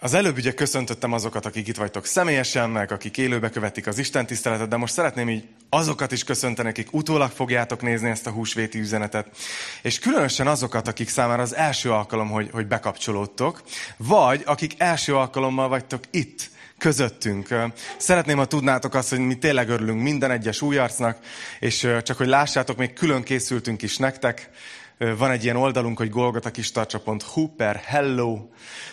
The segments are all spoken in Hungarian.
Az előbb ugye köszöntöttem azokat, akik itt vagytok személyesen, meg akik élőbe követik az Isten tiszteletet, de most szeretném így azokat is köszönteni, akik utólag fogjátok nézni ezt a húsvéti üzenetet. És különösen azokat, akik számára az első alkalom, hogy, hogy bekapcsolódtok, vagy akik első alkalommal vagytok itt közöttünk. Szeretném, ha tudnátok azt, hogy mi tényleg örülünk minden egyes új arcnak, és csak hogy lássátok, még külön készültünk is nektek. Van egy ilyen oldalunk, hogy golgotakistarcsa.hu per hello.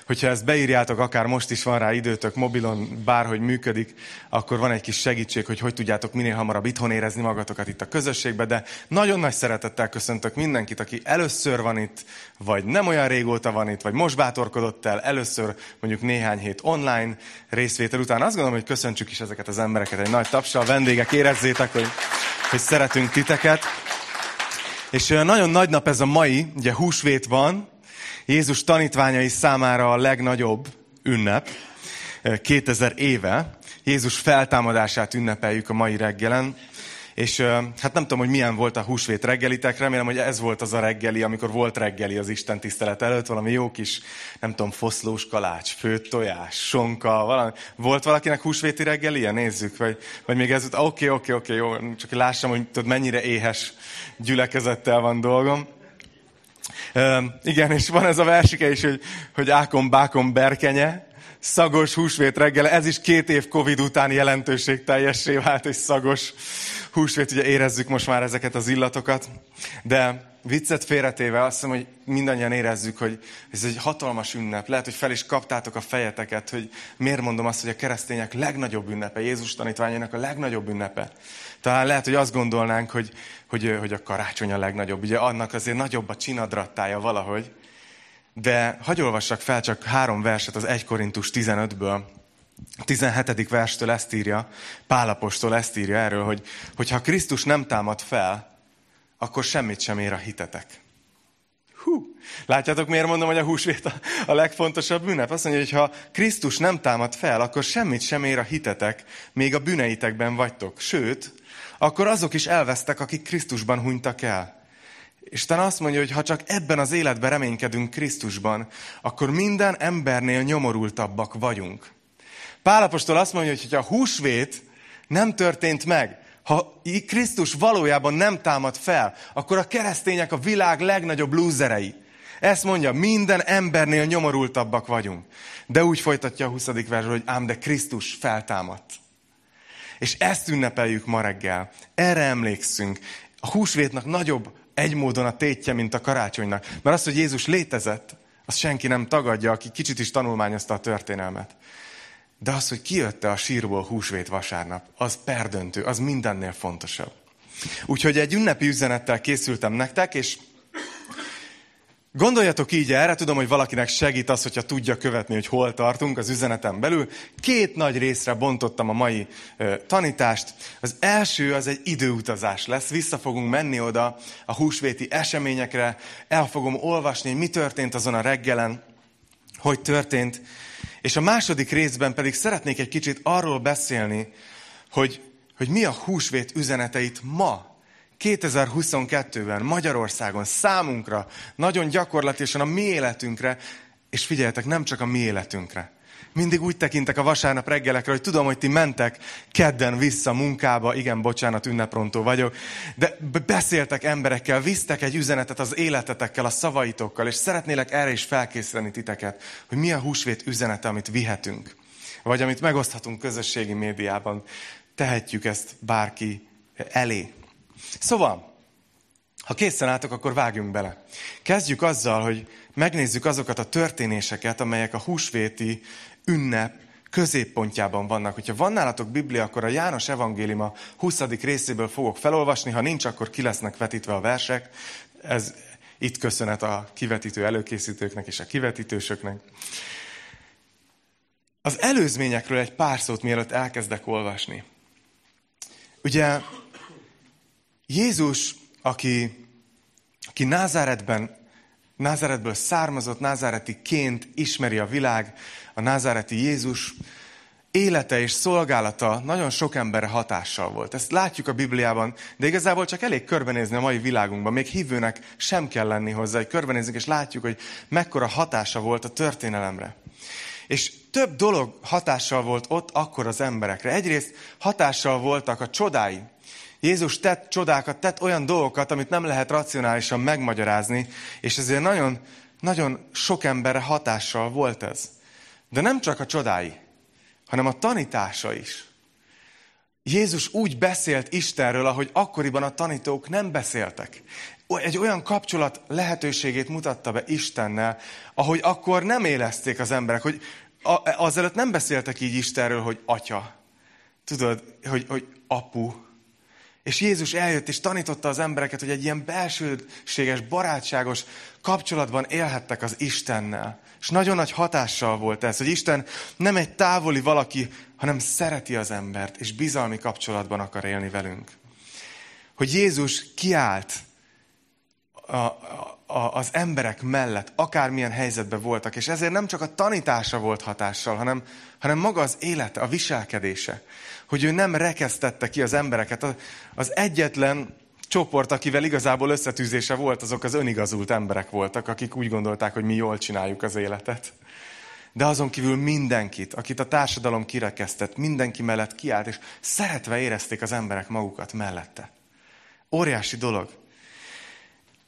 Hogyha ezt beírjátok, akár most is van rá időtök, mobilon, bárhogy működik, akkor van egy kis segítség, hogy hogy tudjátok minél hamarabb itthon érezni magatokat itt a közösségbe, de nagyon nagy szeretettel köszöntök mindenkit, aki először van itt, vagy nem olyan régóta van itt, vagy most bátorkodott el, először mondjuk néhány hét online részvétel után. Azt gondolom, hogy köszöntsük is ezeket az embereket egy nagy tapsal. Vendégek, érezzétek, hogy, hogy szeretünk titeket. És nagyon nagy nap ez a mai, ugye húsvét van, Jézus tanítványai számára a legnagyobb ünnep, 2000 éve. Jézus feltámadását ünnepeljük a mai reggelen. És hát nem tudom, hogy milyen volt a húsvét reggelitek, remélem, hogy ez volt az a reggeli, amikor volt reggeli az Isten tisztelet előtt, valami jó kis, nem tudom, foszlós kalács, főtt tojás, sonka, valami. Volt valakinek húsvéti reggeli? Nézzük, vagy, vagy még ez, oké, oké, oké, jó, csak lássam, hogy tudod, mennyire éhes gyülekezettel van dolgom. Uh, igen, és van ez a versike is, hogy, hogy ákom, bákom, berkenye, szagos húsvét reggel, ez is két év Covid után jelentőség teljessé vált, hogy szagos húsvét, ugye érezzük most már ezeket az illatokat, de viccet félretéve azt hiszem, hogy mindannyian érezzük, hogy ez egy hatalmas ünnep. Lehet, hogy fel is kaptátok a fejeteket, hogy miért mondom azt, hogy a keresztények legnagyobb ünnepe, Jézus tanítványának a legnagyobb ünnepe. Talán lehet, hogy azt gondolnánk, hogy, hogy, hogy a karácsony a legnagyobb. Ugye annak azért nagyobb a csinadrattája valahogy. De hagyj olvassak fel csak három verset az 1 Korintus 15-ből. A 17. verstől ezt írja, Pálapostól ezt írja erről, hogy, hogy ha Krisztus nem támad fel, akkor semmit sem ér a hitetek. Hú, látjátok, miért mondom, hogy a húsvét a, a legfontosabb ünnep? Azt mondja, hogy ha Krisztus nem támad fel, akkor semmit sem ér a hitetek, még a bűneitekben vagytok. Sőt, akkor azok is elvesztek, akik Krisztusban hunytak el. Isten azt mondja, hogy ha csak ebben az életben reménykedünk Krisztusban, akkor minden embernél nyomorultabbak vagyunk. Pálapostól azt mondja, hogy ha húsvét nem történt meg, ha Krisztus valójában nem támad fel, akkor a keresztények a világ legnagyobb lúzerei. Ezt mondja, minden embernél nyomorultabbak vagyunk. De úgy folytatja a 20. versről, hogy ám de Krisztus feltámadt. És ezt ünnepeljük ma reggel. Erre emlékszünk. A húsvétnak nagyobb egy módon a tétje, mint a karácsonynak. Mert az, hogy Jézus létezett, azt senki nem tagadja, aki kicsit is tanulmányozta a történelmet. De az, hogy kijötte a sírból húsvét vasárnap, az perdöntő, az mindennél fontosabb. Úgyhogy egy ünnepi üzenettel készültem nektek, és Gondoljatok így erre, tudom, hogy valakinek segít az, hogyha tudja követni, hogy hol tartunk az üzenetem belül. Két nagy részre bontottam a mai tanítást. Az első az egy időutazás lesz. Vissza fogunk menni oda a húsvéti eseményekre. El fogom olvasni, hogy mi történt azon a reggelen, hogy történt. És a második részben pedig szeretnék egy kicsit arról beszélni, hogy, hogy mi a húsvét üzeneteit ma 2022-ben Magyarországon számunkra nagyon gyakorlatilag a mi életünkre, és figyeljetek, nem csak a mi életünkre. Mindig úgy tekintek a vasárnap reggelekre, hogy tudom, hogy ti mentek kedden vissza munkába, igen, bocsánat, ünneprontó vagyok, de beszéltek emberekkel, visztek egy üzenetet az életetekkel, a szavaitokkal, és szeretnélek erre is felkészíteni titeket, hogy mi a húsvét üzenete, amit vihetünk, vagy amit megoszthatunk közösségi médiában. Tehetjük ezt bárki elé. Szóval, ha készen álltok, akkor vágjunk bele. Kezdjük azzal, hogy megnézzük azokat a történéseket, amelyek a húsvéti ünnep középpontjában vannak. Hogyha van nálatok Biblia, akkor a János evangéliuma 20. részéből fogok felolvasni, ha nincs, akkor ki lesznek vetítve a versek. Ez itt köszönet a kivetítő előkészítőknek és a kivetítősöknek. Az előzményekről egy pár szót, mielőtt elkezdek olvasni. Ugye Jézus, aki, aki Názáretben, Názáretből származott, názáretiként ismeri a világ, a názáreti Jézus élete és szolgálata nagyon sok emberre hatással volt. Ezt látjuk a Bibliában, de igazából csak elég körbenézni a mai világunkban. Még hívőnek sem kell lenni hozzá, hogy körbenézzünk, és látjuk, hogy mekkora hatása volt a történelemre. És több dolog hatással volt ott akkor az emberekre. Egyrészt hatással voltak a csodái. Jézus tett csodákat, tett olyan dolgokat, amit nem lehet racionálisan megmagyarázni, és ezért nagyon, nagyon sok emberre hatással volt ez. De nem csak a csodái, hanem a tanítása is. Jézus úgy beszélt Istenről, ahogy akkoriban a tanítók nem beszéltek. Egy olyan kapcsolat lehetőségét mutatta be Istennel, ahogy akkor nem élezték az emberek, hogy azelőtt nem beszéltek így Istenről, hogy atya. Tudod, hogy, hogy apu. És Jézus eljött és tanította az embereket, hogy egy ilyen belsőséges, barátságos kapcsolatban élhettek az Istennel. És nagyon nagy hatással volt ez, hogy Isten nem egy távoli valaki, hanem szereti az embert, és bizalmi kapcsolatban akar élni velünk. Hogy Jézus kiállt a, a, az emberek mellett, akármilyen helyzetben voltak, és ezért nem csak a tanítása volt hatással, hanem, hanem maga az élete, a viselkedése. Hogy ő nem rekesztette ki az embereket. Az egyetlen csoport, akivel igazából összetűzése volt, azok az önigazult emberek voltak, akik úgy gondolták, hogy mi jól csináljuk az életet. De azon kívül mindenkit, akit a társadalom kirekesztett, mindenki mellett kiállt, és szeretve érezték az emberek magukat mellette. Óriási dolog.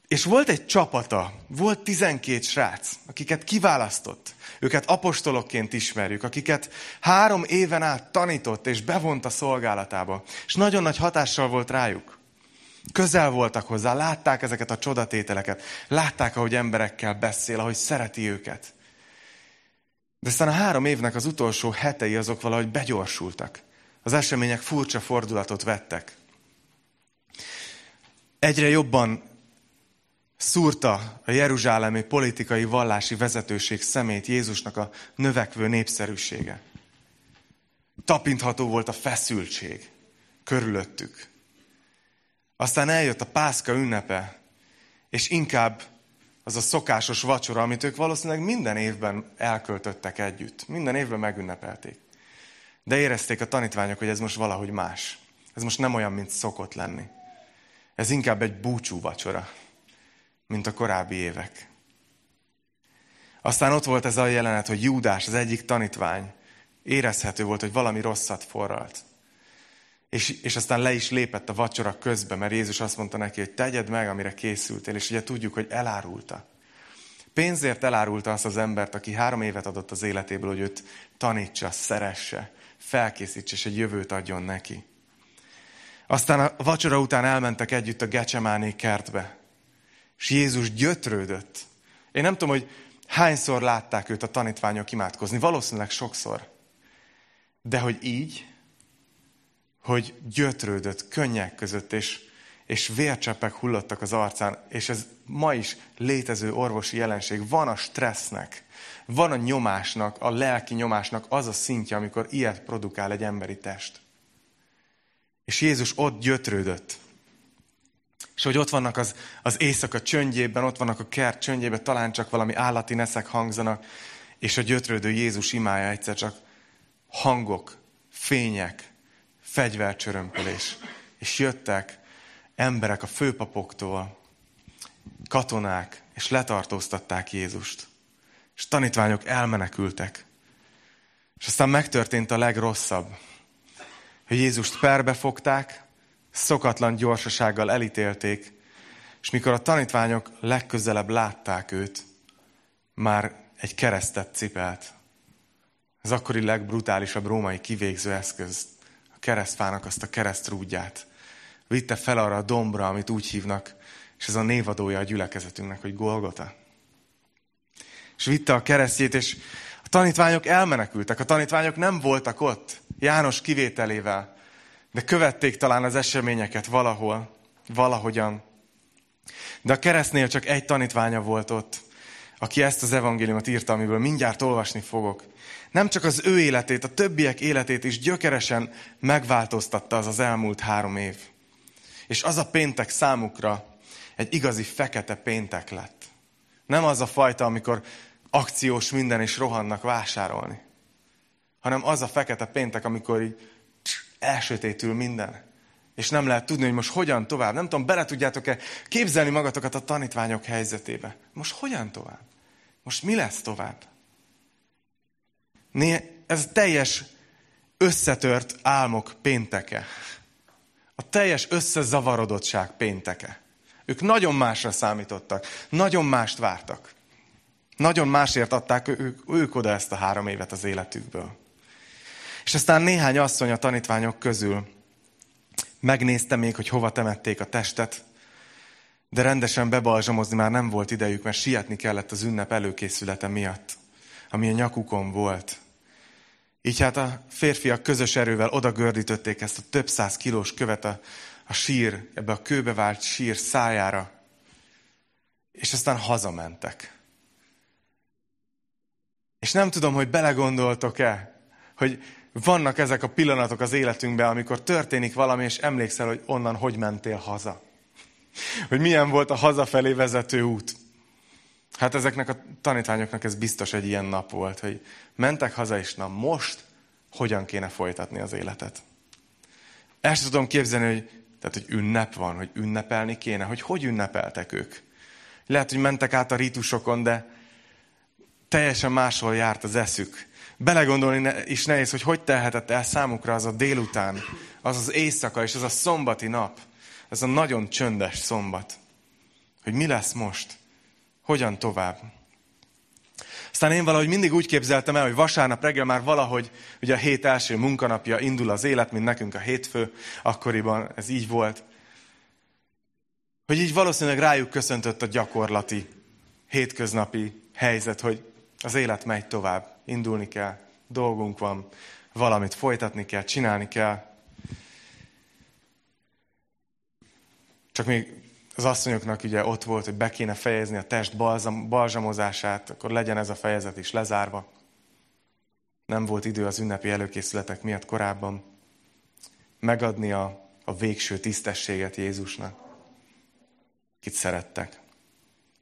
És volt egy csapata, volt 12 srác, akiket kiválasztott. Őket apostolokként ismerjük, akiket három éven át tanított és bevont a szolgálatába. És nagyon nagy hatással volt rájuk. Közel voltak hozzá, látták ezeket a csodatételeket, látták, ahogy emberekkel beszél, ahogy szereti őket. De aztán a három évnek az utolsó hetei azok valahogy begyorsultak. Az események furcsa fordulatot vettek. Egyre jobban szúrta a jeruzsálemi politikai vallási vezetőség szemét Jézusnak a növekvő népszerűsége. Tapintható volt a feszültség körülöttük. Aztán eljött a pászka ünnepe, és inkább az a szokásos vacsora, amit ők valószínűleg minden évben elköltöttek együtt. Minden évben megünnepelték. De érezték a tanítványok, hogy ez most valahogy más. Ez most nem olyan, mint szokott lenni. Ez inkább egy búcsú vacsora mint a korábbi évek. Aztán ott volt ez a jelenet, hogy Júdás, az egyik tanítvány, érezhető volt, hogy valami rosszat forralt. És, és aztán le is lépett a vacsora közbe, mert Jézus azt mondta neki, hogy tegyed meg, amire készültél, és ugye tudjuk, hogy elárulta. Pénzért elárulta azt az embert, aki három évet adott az életéből, hogy őt tanítsa, szeresse, felkészítse, és egy jövőt adjon neki. Aztán a vacsora után elmentek együtt a Gecsemáné kertbe. És Jézus gyötrődött. Én nem tudom, hogy hányszor látták őt a tanítványok imádkozni. Valószínűleg sokszor. De hogy így, hogy gyötrődött könnyek között, és, és vércseppek hullottak az arcán, és ez ma is létező orvosi jelenség. Van a stressznek, van a nyomásnak, a lelki nyomásnak az a szintje, amikor ilyet produkál egy emberi test. És Jézus ott gyötrődött. És hogy ott vannak az, az éjszaka csöndjében, ott vannak a kert csöndjében, talán csak valami állati neszek hangzanak, és a gyötrődő Jézus imája egyszer csak hangok, fények, fegyvercsörömpölés. És jöttek emberek a főpapoktól, katonák, és letartóztatták Jézust. És tanítványok elmenekültek. És aztán megtörtént a legrosszabb, hogy Jézust perbefogták, szokatlan gyorsasággal elítélték, és mikor a tanítványok legközelebb látták őt, már egy keresztet cipelt. Az akkori legbrutálisabb római kivégző eszköz, a keresztfának azt a keresztrúdját. Vitte fel arra a dombra, amit úgy hívnak, és ez a névadója a gyülekezetünknek, hogy Golgota. És vitte a keresztjét, és a tanítványok elmenekültek. A tanítványok nem voltak ott, János kivételével de követték talán az eseményeket valahol, valahogyan. De a keresztnél csak egy tanítványa volt ott, aki ezt az evangéliumot írta, amiből mindjárt olvasni fogok. Nem csak az ő életét, a többiek életét is gyökeresen megváltoztatta az az elmúlt három év. És az a péntek számukra egy igazi fekete péntek lett. Nem az a fajta, amikor akciós minden is rohannak vásárolni, hanem az a fekete péntek, amikor így elsötétül minden. És nem lehet tudni, hogy most hogyan tovább. Nem tudom, bele tudjátok-e képzelni magatokat a tanítványok helyzetébe. Most hogyan tovább? Most mi lesz tovább? ez teljes összetört álmok pénteke. A teljes összezavarodottság pénteke. Ők nagyon másra számítottak, nagyon mást vártak. Nagyon másért adták ők, ők oda ezt a három évet az életükből. És aztán néhány asszony a tanítványok közül megnézte még, hogy hova temették a testet, de rendesen bebalzsamozni már nem volt idejük, mert sietni kellett az ünnep előkészülete miatt, ami a nyakukon volt. Így hát a férfiak közös erővel oda gördítötték ezt a több száz kilós követ a, a sír, ebbe a kőbevált sír szájára, és aztán hazamentek. És nem tudom, hogy belegondoltok-e, hogy vannak ezek a pillanatok az életünkben, amikor történik valami, és emlékszel, hogy onnan hogy mentél haza. Hogy milyen volt a hazafelé vezető út. Hát ezeknek a tanítványoknak ez biztos egy ilyen nap volt, hogy mentek haza, és na most hogyan kéne folytatni az életet. Ezt tudom képzelni, hogy, tehát, hogy ünnep van, hogy ünnepelni kéne, hogy hogy ünnepeltek ők. Lehet, hogy mentek át a rítusokon, de teljesen máshol járt az eszük. Belegondolni is nehéz, hogy hogy telhetett el számukra az a délután, az az éjszaka és az a szombati nap, az a nagyon csöndes szombat. Hogy mi lesz most? Hogyan tovább? Aztán én valahogy mindig úgy képzeltem el, hogy vasárnap reggel már valahogy, ugye a hét első munkanapja indul az élet, mint nekünk a hétfő, akkoriban ez így volt. Hogy így valószínűleg rájuk köszöntött a gyakorlati, hétköznapi helyzet, hogy az élet megy tovább, indulni kell, dolgunk van, valamit folytatni kell, csinálni kell. Csak még az asszonyoknak ugye ott volt, hogy be kéne fejezni a test balzam, balzsamozását, akkor legyen ez a fejezet is lezárva. Nem volt idő az ünnepi előkészületek miatt korábban megadni a, a végső tisztességet Jézusnak, kit szerettek.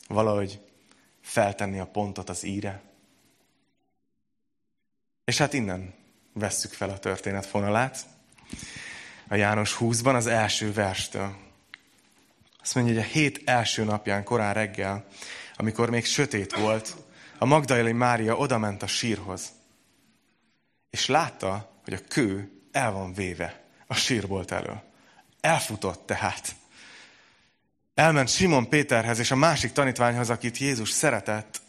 Valahogy feltenni a pontot az íre. És hát innen vesszük fel a történet fonalát. A János 20-ban az első verstől. Azt mondja, hogy a hét első napján korán reggel, amikor még sötét volt, a Magdalai Mária odament a sírhoz. És látta, hogy a kő el van véve a sírbolt elől. Elfutott tehát. Elment Simon Péterhez és a másik tanítványhoz, akit Jézus szeretett,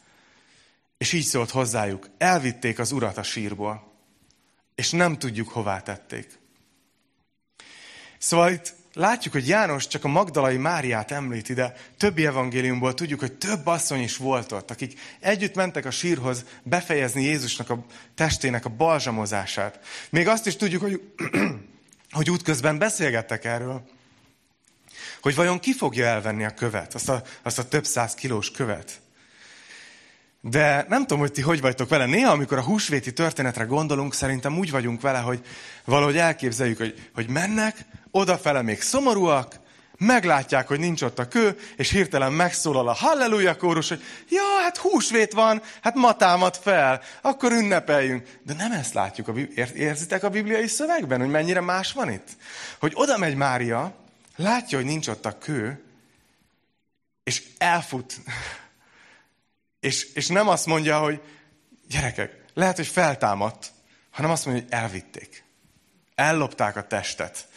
és így szólt hozzájuk, elvitték az urat a sírból, és nem tudjuk, hová tették. Szóval itt látjuk, hogy János csak a Magdalai Máriát említi, de többi evangéliumból tudjuk, hogy több asszony is volt ott, akik együtt mentek a sírhoz befejezni Jézusnak a testének a balzsamozását. Még azt is tudjuk, hogy, hogy útközben beszélgettek erről, hogy vajon ki fogja elvenni a követ, azt a, azt a több száz kilós követ. De nem tudom, hogy ti hogy vagytok vele. Néha, amikor a húsvéti történetre gondolunk, szerintem úgy vagyunk vele, hogy valahogy elképzeljük, hogy, hogy mennek, odafele még szomorúak, meglátják, hogy nincs ott a kő, és hirtelen megszólal a halleluja kórus, hogy ja, hát húsvét van, hát ma támad fel, akkor ünnepeljünk. De nem ezt látjuk. A, érzitek a bibliai szövegben, hogy mennyire más van itt? Hogy oda megy Mária, látja, hogy nincs ott a kő, és elfut és, és nem azt mondja, hogy gyerekek, lehet, hogy feltámadt, hanem azt mondja, hogy elvitték. Ellopták a testet.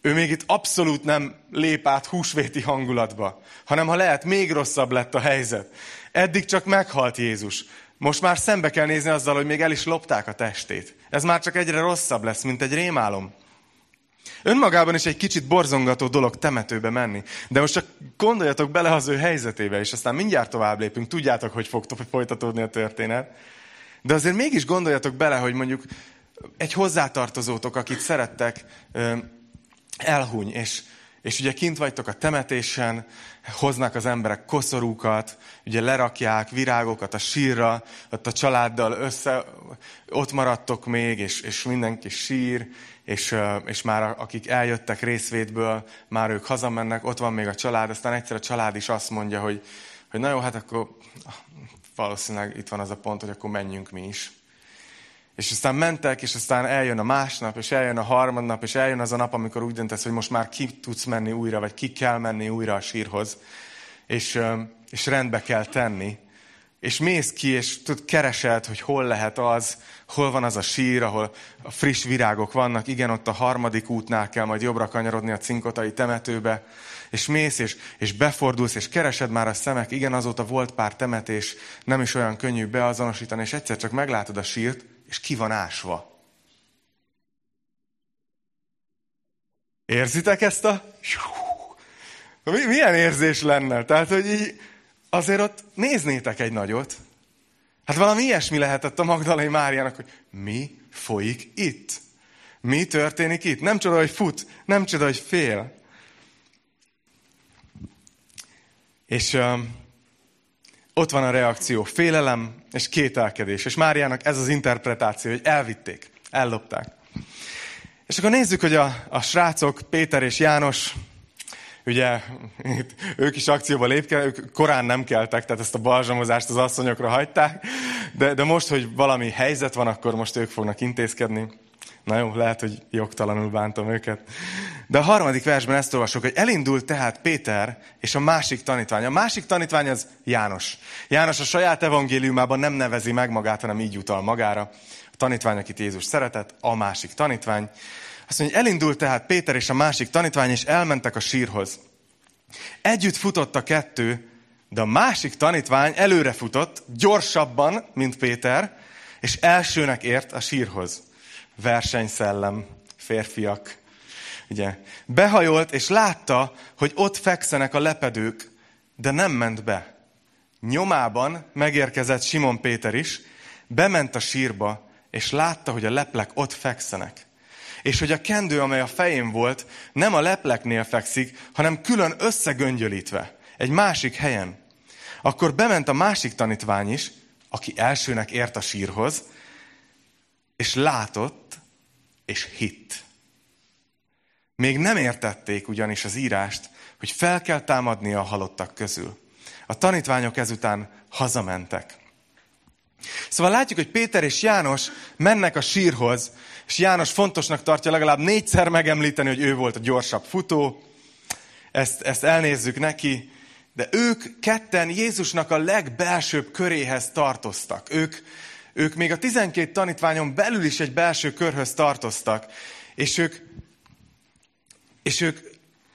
Ő még itt abszolút nem lép át húsvéti hangulatba, hanem ha lehet, még rosszabb lett a helyzet. Eddig csak meghalt Jézus. Most már szembe kell nézni azzal, hogy még el is lopták a testét. Ez már csak egyre rosszabb lesz, mint egy rémálom. Önmagában is egy kicsit borzongató dolog temetőbe menni. De most csak gondoljatok bele az ő helyzetébe, és aztán mindjárt tovább lépünk. Tudjátok, hogy fog folytatódni a történet. De azért mégis gondoljatok bele, hogy mondjuk egy hozzátartozótok, akit szerettek, elhuny, és, és ugye kint vagytok a temetésen, hoznak az emberek koszorúkat, ugye lerakják virágokat a sírra, ott a családdal össze, ott maradtok még, és, és mindenki sír, és, és már akik eljöttek részvétből, már ők hazamennek, ott van még a család, aztán egyszer a család is azt mondja, hogy, hogy na jó, hát akkor valószínűleg itt van az a pont, hogy akkor menjünk mi is. És aztán mentek, és aztán eljön a másnap, és eljön a harmadnap, és eljön az a nap, amikor úgy döntesz, hogy most már ki tudsz menni újra, vagy ki kell menni újra a sírhoz, és, és rendbe kell tenni. És mész ki, és tud, keresed, hogy hol lehet az, hol van az a sír, ahol a friss virágok vannak. Igen, ott a harmadik útnál kell majd jobbra kanyarodni a cinkotai temetőbe. És mész, és, és befordulsz, és keresed már a szemek. Igen, azóta volt pár temetés, nem is olyan könnyű beazonosítani, és egyszer csak meglátod a sírt, és ki van ásva. Érzitek ezt a... Milyen érzés lenne? Tehát, hogy így azért ott néznétek egy nagyot. Hát valami ilyesmi lehetett a Magdalai Máriának, hogy mi folyik itt? Mi történik itt? Nem csoda, hogy fut, nem csoda, hogy fél. És um, ott van a reakció, félelem és kételkedés. És Máriának ez az interpretáció, hogy elvitték, ellopták. És akkor nézzük, hogy a, a srácok, Péter és János, ugye ők is akcióba lépke, ők korán nem keltek, tehát ezt a balzsamozást az asszonyokra hagyták, de, de most, hogy valami helyzet van, akkor most ők fognak intézkedni. Na jó, lehet, hogy jogtalanul bántom őket. De a harmadik versben ezt olvasok, hogy elindult tehát Péter és a másik tanítvány. A másik tanítvány az János. János a saját evangéliumában nem nevezi meg magát, hanem így utal magára. A tanítvány, akit Jézus szeretett, a másik tanítvány. Azt mondja, elindult tehát Péter és a másik tanítvány, és elmentek a sírhoz. Együtt futott a kettő, de a másik tanítvány előre futott, gyorsabban, mint Péter, és elsőnek ért a sírhoz. Versenyszellem, férfiak. Ugye, behajolt, és látta, hogy ott fekszenek a lepedők, de nem ment be. Nyomában megérkezett Simon Péter is, bement a sírba, és látta, hogy a leplek ott fekszenek és hogy a kendő, amely a fején volt, nem a lepleknél fekszik, hanem külön összegöngyölítve, egy másik helyen. Akkor bement a másik tanítvány is, aki elsőnek ért a sírhoz, és látott, és hitt. Még nem értették ugyanis az írást, hogy fel kell támadnia a halottak közül. A tanítványok ezután hazamentek. Szóval látjuk, hogy Péter és János mennek a sírhoz, és János fontosnak tartja legalább négyszer megemlíteni, hogy ő volt a gyorsabb futó. Ezt, ezt elnézzük neki. De ők ketten Jézusnak a legbelsőbb köréhez tartoztak. Ők, ők még a 12 tanítványon belül is egy belső körhöz tartoztak. És ők, és ők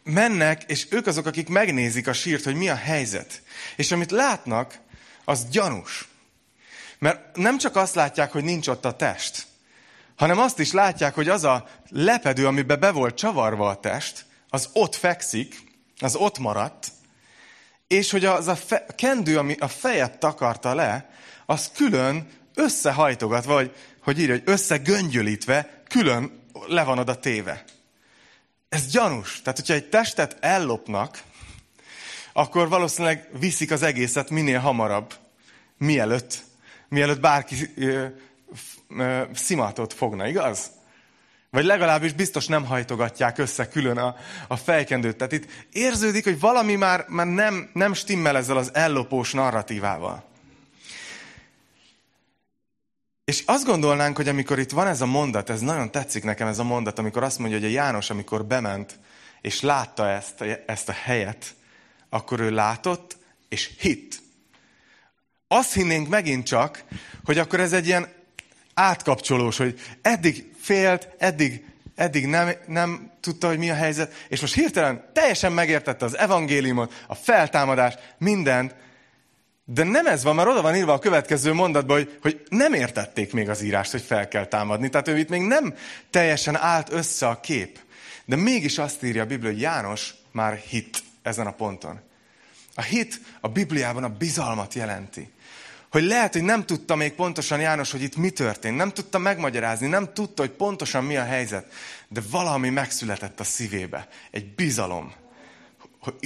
mennek, és ők azok, akik megnézik a sírt, hogy mi a helyzet. És amit látnak, az gyanús. Mert nem csak azt látják, hogy nincs ott a test, hanem azt is látják, hogy az a lepedő, amiben be volt csavarva a test, az ott fekszik, az ott maradt, és hogy az a fe, kendő, ami a fejet takarta le, az külön összehajtogatva, vagy hogy írja, hogy összegöngyölítve, külön le van oda téve. Ez gyanús. Tehát, hogyha egy testet ellopnak, akkor valószínűleg viszik az egészet minél hamarabb, mielőtt, mielőtt bárki szimatot fogna, igaz? Vagy legalábbis biztos nem hajtogatják össze külön a, a fejkendőt. Tehát itt érződik, hogy valami már, már nem, nem stimmel ezzel az ellopós narratívával. És azt gondolnánk, hogy amikor itt van ez a mondat, ez nagyon tetszik nekem ez a mondat, amikor azt mondja, hogy a János, amikor bement, és látta ezt, ezt a helyet, akkor ő látott, és hitt. Azt hinnénk megint csak, hogy akkor ez egy ilyen átkapcsolós, hogy eddig félt, eddig, eddig nem, nem tudta, hogy mi a helyzet, és most hirtelen teljesen megértette az evangéliumot, a feltámadást, mindent, de nem ez van, mert oda van írva a következő mondatban, hogy, hogy nem értették még az írást, hogy fel kell támadni. Tehát ő itt még nem teljesen állt össze a kép. De mégis azt írja a Biblia, hogy János már hit ezen a ponton. A hit a Bibliában a bizalmat jelenti hogy lehet, hogy nem tudta még pontosan János, hogy itt mi történt. Nem tudta megmagyarázni, nem tudta, hogy pontosan mi a helyzet. De valami megszületett a szívébe. Egy bizalom.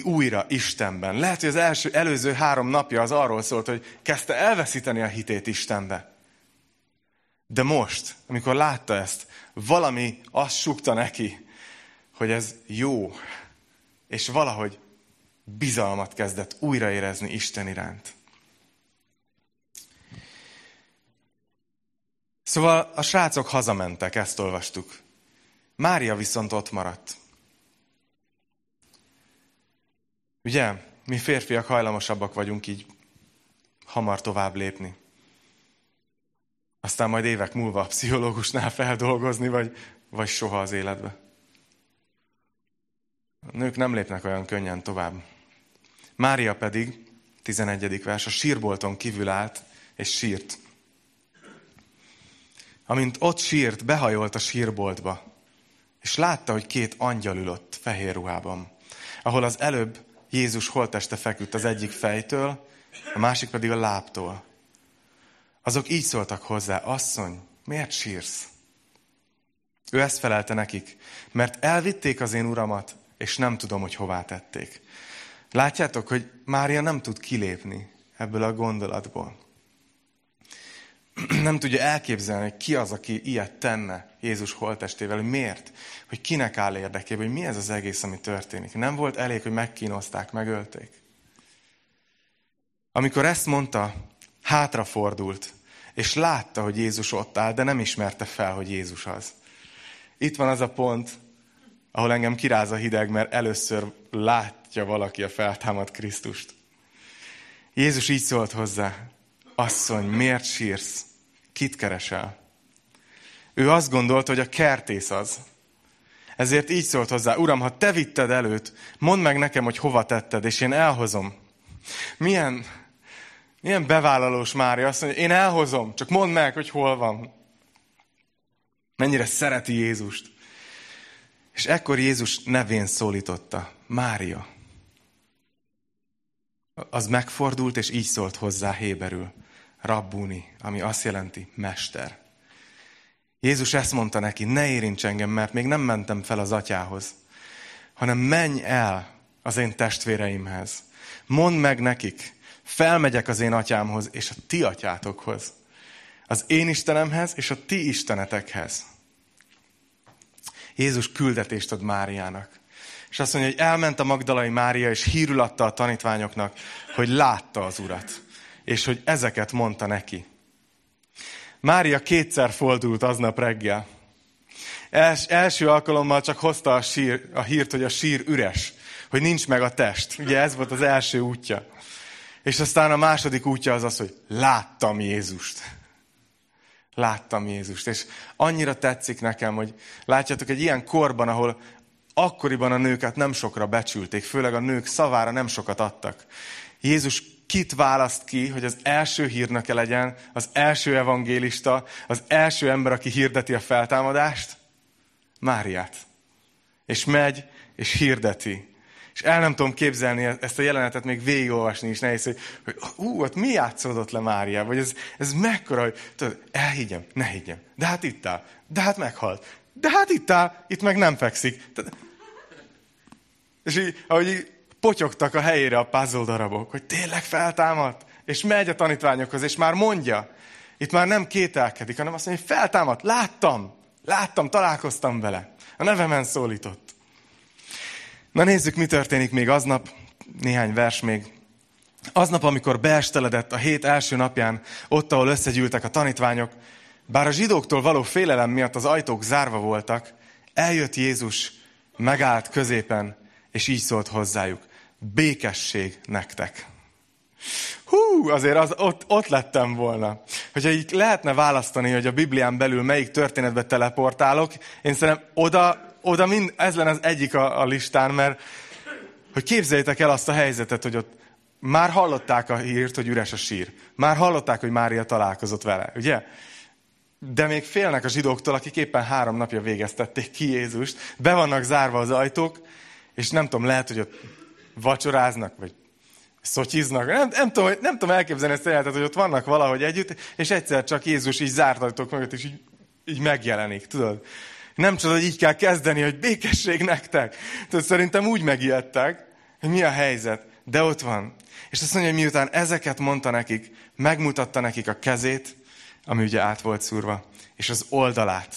Újra Istenben. Lehet, hogy az első, előző három napja az arról szólt, hogy kezdte elveszíteni a hitét Istenbe. De most, amikor látta ezt, valami azt sukta neki, hogy ez jó. És valahogy bizalmat kezdett újraérezni Isten iránt. Szóval a srácok hazamentek, ezt olvastuk. Mária viszont ott maradt. Ugye, mi férfiak hajlamosabbak vagyunk így hamar tovább lépni. Aztán majd évek múlva a pszichológusnál feldolgozni, vagy, vagy soha az életbe. A nők nem lépnek olyan könnyen tovább. Mária pedig, 11. vers, a sírbolton kívül állt, és sírt. Amint ott sírt, behajolt a sírboltba, és látta, hogy két angyal ülött fehér ruhában, ahol az előbb Jézus holteste feküdt az egyik fejtől, a másik pedig a lábtól. Azok így szóltak hozzá, asszony, miért sírsz? Ő ezt felelte nekik, mert elvitték az én uramat, és nem tudom, hogy hová tették. Látjátok, hogy Mária nem tud kilépni ebből a gondolatból. Nem tudja elképzelni, hogy ki az, aki ilyet tenne Jézus holtestével, hogy miért, hogy kinek áll érdekében, hogy mi ez az egész, ami történik. Nem volt elég, hogy megkínozták, megölték. Amikor ezt mondta, hátrafordult, és látta, hogy Jézus ott áll, de nem ismerte fel, hogy Jézus az. Itt van az a pont, ahol engem kiráz a hideg, mert először látja valaki a feltámad Krisztust. Jézus így szólt hozzá, asszony, miért sírsz? Kit keresel? Ő azt gondolta, hogy a kertész az. Ezért így szólt hozzá, Uram, ha te vitted előtt, mondd meg nekem, hogy hova tetted, és én elhozom. Milyen, milyen bevállalós Mária, azt mondja, én elhozom, csak mondd meg, hogy hol van. Mennyire szereti Jézust. És ekkor Jézus nevén szólította, Mária. Az megfordult, és így szólt hozzá héberül, Rabbuni, ami azt jelenti mester. Jézus ezt mondta neki, ne érints engem, mert még nem mentem fel az atyához, hanem menj el az én testvéreimhez. Mondd meg nekik, felmegyek az én atyámhoz és a ti atyátokhoz. Az én Istenemhez és a ti istenetekhez. Jézus küldetést ad Máriának. És azt mondja, hogy elment a Magdalai Mária, és hírül adta a tanítványoknak, hogy látta az Urat. És hogy ezeket mondta neki. Mária kétszer fordult aznap reggel. Els, első alkalommal csak hozta a, sír, a hírt, hogy a sír üres, hogy nincs meg a test. Ugye ez volt az első útja. És aztán a második útja az az, hogy láttam Jézust. Láttam Jézust. És annyira tetszik nekem, hogy látjátok, egy ilyen korban, ahol akkoriban a nőket nem sokra becsülték, főleg a nők szavára nem sokat adtak. Jézus kit választ ki, hogy az első hírnöke legyen, az első evangélista, az első ember, aki hirdeti a feltámadást? Máriát. És megy, és hirdeti. És el nem tudom képzelni ezt a jelenetet, még végigolvasni is nehéz, hogy, hogy ú, ott mi játszódott le Mária, vagy ez, ez mekkora, hogy tudod, elhiggyem, ne higgyem, de hát itt áll, de hát meghalt, de hát itt áll, itt meg nem fekszik. És így, ahogy így potyogtak a helyére a puzzle darabok, hogy tényleg feltámadt, és megy a tanítványokhoz, és már mondja, itt már nem kételkedik, hanem azt mondja, hogy feltámadt, láttam, láttam, találkoztam vele. A nevemen szólított. Na nézzük, mi történik még aznap, néhány vers még. Aznap, amikor beesteledett a hét első napján, ott, ahol összegyűltek a tanítványok, bár a zsidóktól való félelem miatt az ajtók zárva voltak, eljött Jézus, megállt középen, és így szólt hozzájuk békesség nektek. Hú, azért az, ott, ott lettem volna. Hogyha így lehetne választani, hogy a Biblián belül melyik történetbe teleportálok, én szerintem oda, oda mind, ez lenne az egyik a, a listán, mert hogy képzeljétek el azt a helyzetet, hogy ott már hallották a hírt, hogy üres a sír. Már hallották, hogy Mária találkozott vele, ugye? De még félnek a zsidóktól, akik éppen három napja végeztették ki Jézust. Be vannak zárva az ajtók, és nem tudom, lehet, hogy ott vacsoráznak, vagy szotyiznak. Nem, nem, tudom, nem tudom elképzelni ezt a hogy ott vannak valahogy együtt, és egyszer csak Jézus így zárt ajtók mögött, és így, így megjelenik, tudod? Nem csak, hogy így kell kezdeni, hogy békesség nektek. Tudod, szerintem úgy megijedtek, hogy mi a helyzet, de ott van. És azt mondja, hogy miután ezeket mondta nekik, megmutatta nekik a kezét, ami ugye át volt szúrva, és az oldalát.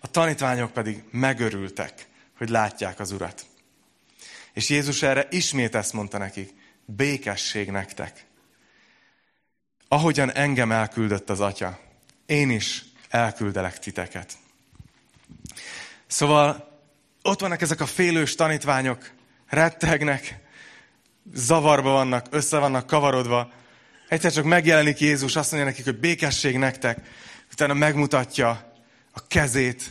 A tanítványok pedig megörültek, hogy látják az urat. És Jézus erre ismét ezt mondta nekik, békesség nektek. Ahogyan engem elküldött az Atya, én is elküldelek titeket. Szóval ott vannak ezek a félős tanítványok, rettegnek, zavarba vannak, össze vannak kavarodva, Egyszer csak megjelenik Jézus, azt mondja nekik, hogy békesség nektek, utána megmutatja a kezét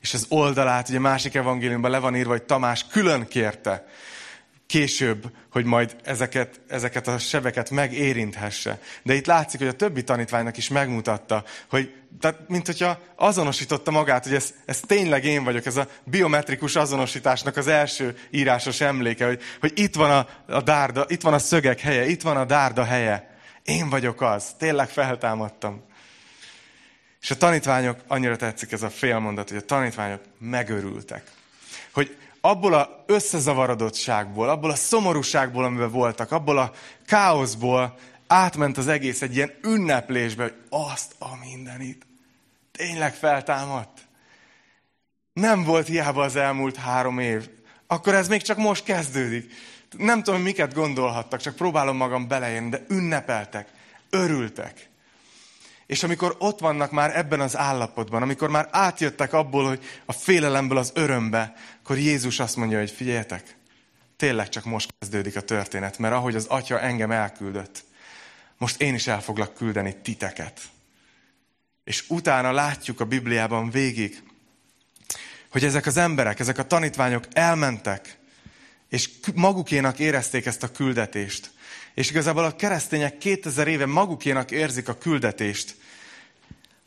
és az oldalát. Ugye másik evangéliumban le van írva, hogy Tamás külön kérte később, hogy majd ezeket, ezeket a sebeket megérinthesse. De itt látszik, hogy a többi tanítványnak is megmutatta, hogy tehát, mint hogyha azonosította magát, hogy ez, ez tényleg én vagyok, ez a biometrikus azonosításnak az első írásos emléke, hogy, hogy itt van a, a dárda, itt van a szögek helye, itt van a dárda helye. Én vagyok az, tényleg feltámadtam. És a tanítványok, annyira tetszik ez a félmondat, hogy a tanítványok megörültek. Hogy abból a összezavarodottságból, abból a szomorúságból, amiben voltak, abból a káoszból átment az egész egy ilyen ünneplésbe, hogy azt a mindenit tényleg feltámadt. Nem volt hiába az elmúlt három év. Akkor ez még csak most kezdődik. Nem tudom, miket gondolhattak, csak próbálom magam beleérni, de ünnepeltek, örültek. És amikor ott vannak már ebben az állapotban, amikor már átjöttek abból, hogy a félelemből az örömbe, akkor Jézus azt mondja, hogy figyeljetek, tényleg csak most kezdődik a történet, mert ahogy az Atya engem elküldött, most én is el foglak küldeni titeket. És utána látjuk a Bibliában végig, hogy ezek az emberek, ezek a tanítványok elmentek, és magukénak érezték ezt a küldetést. És igazából a keresztények 2000 éve magukénak érzik a küldetést,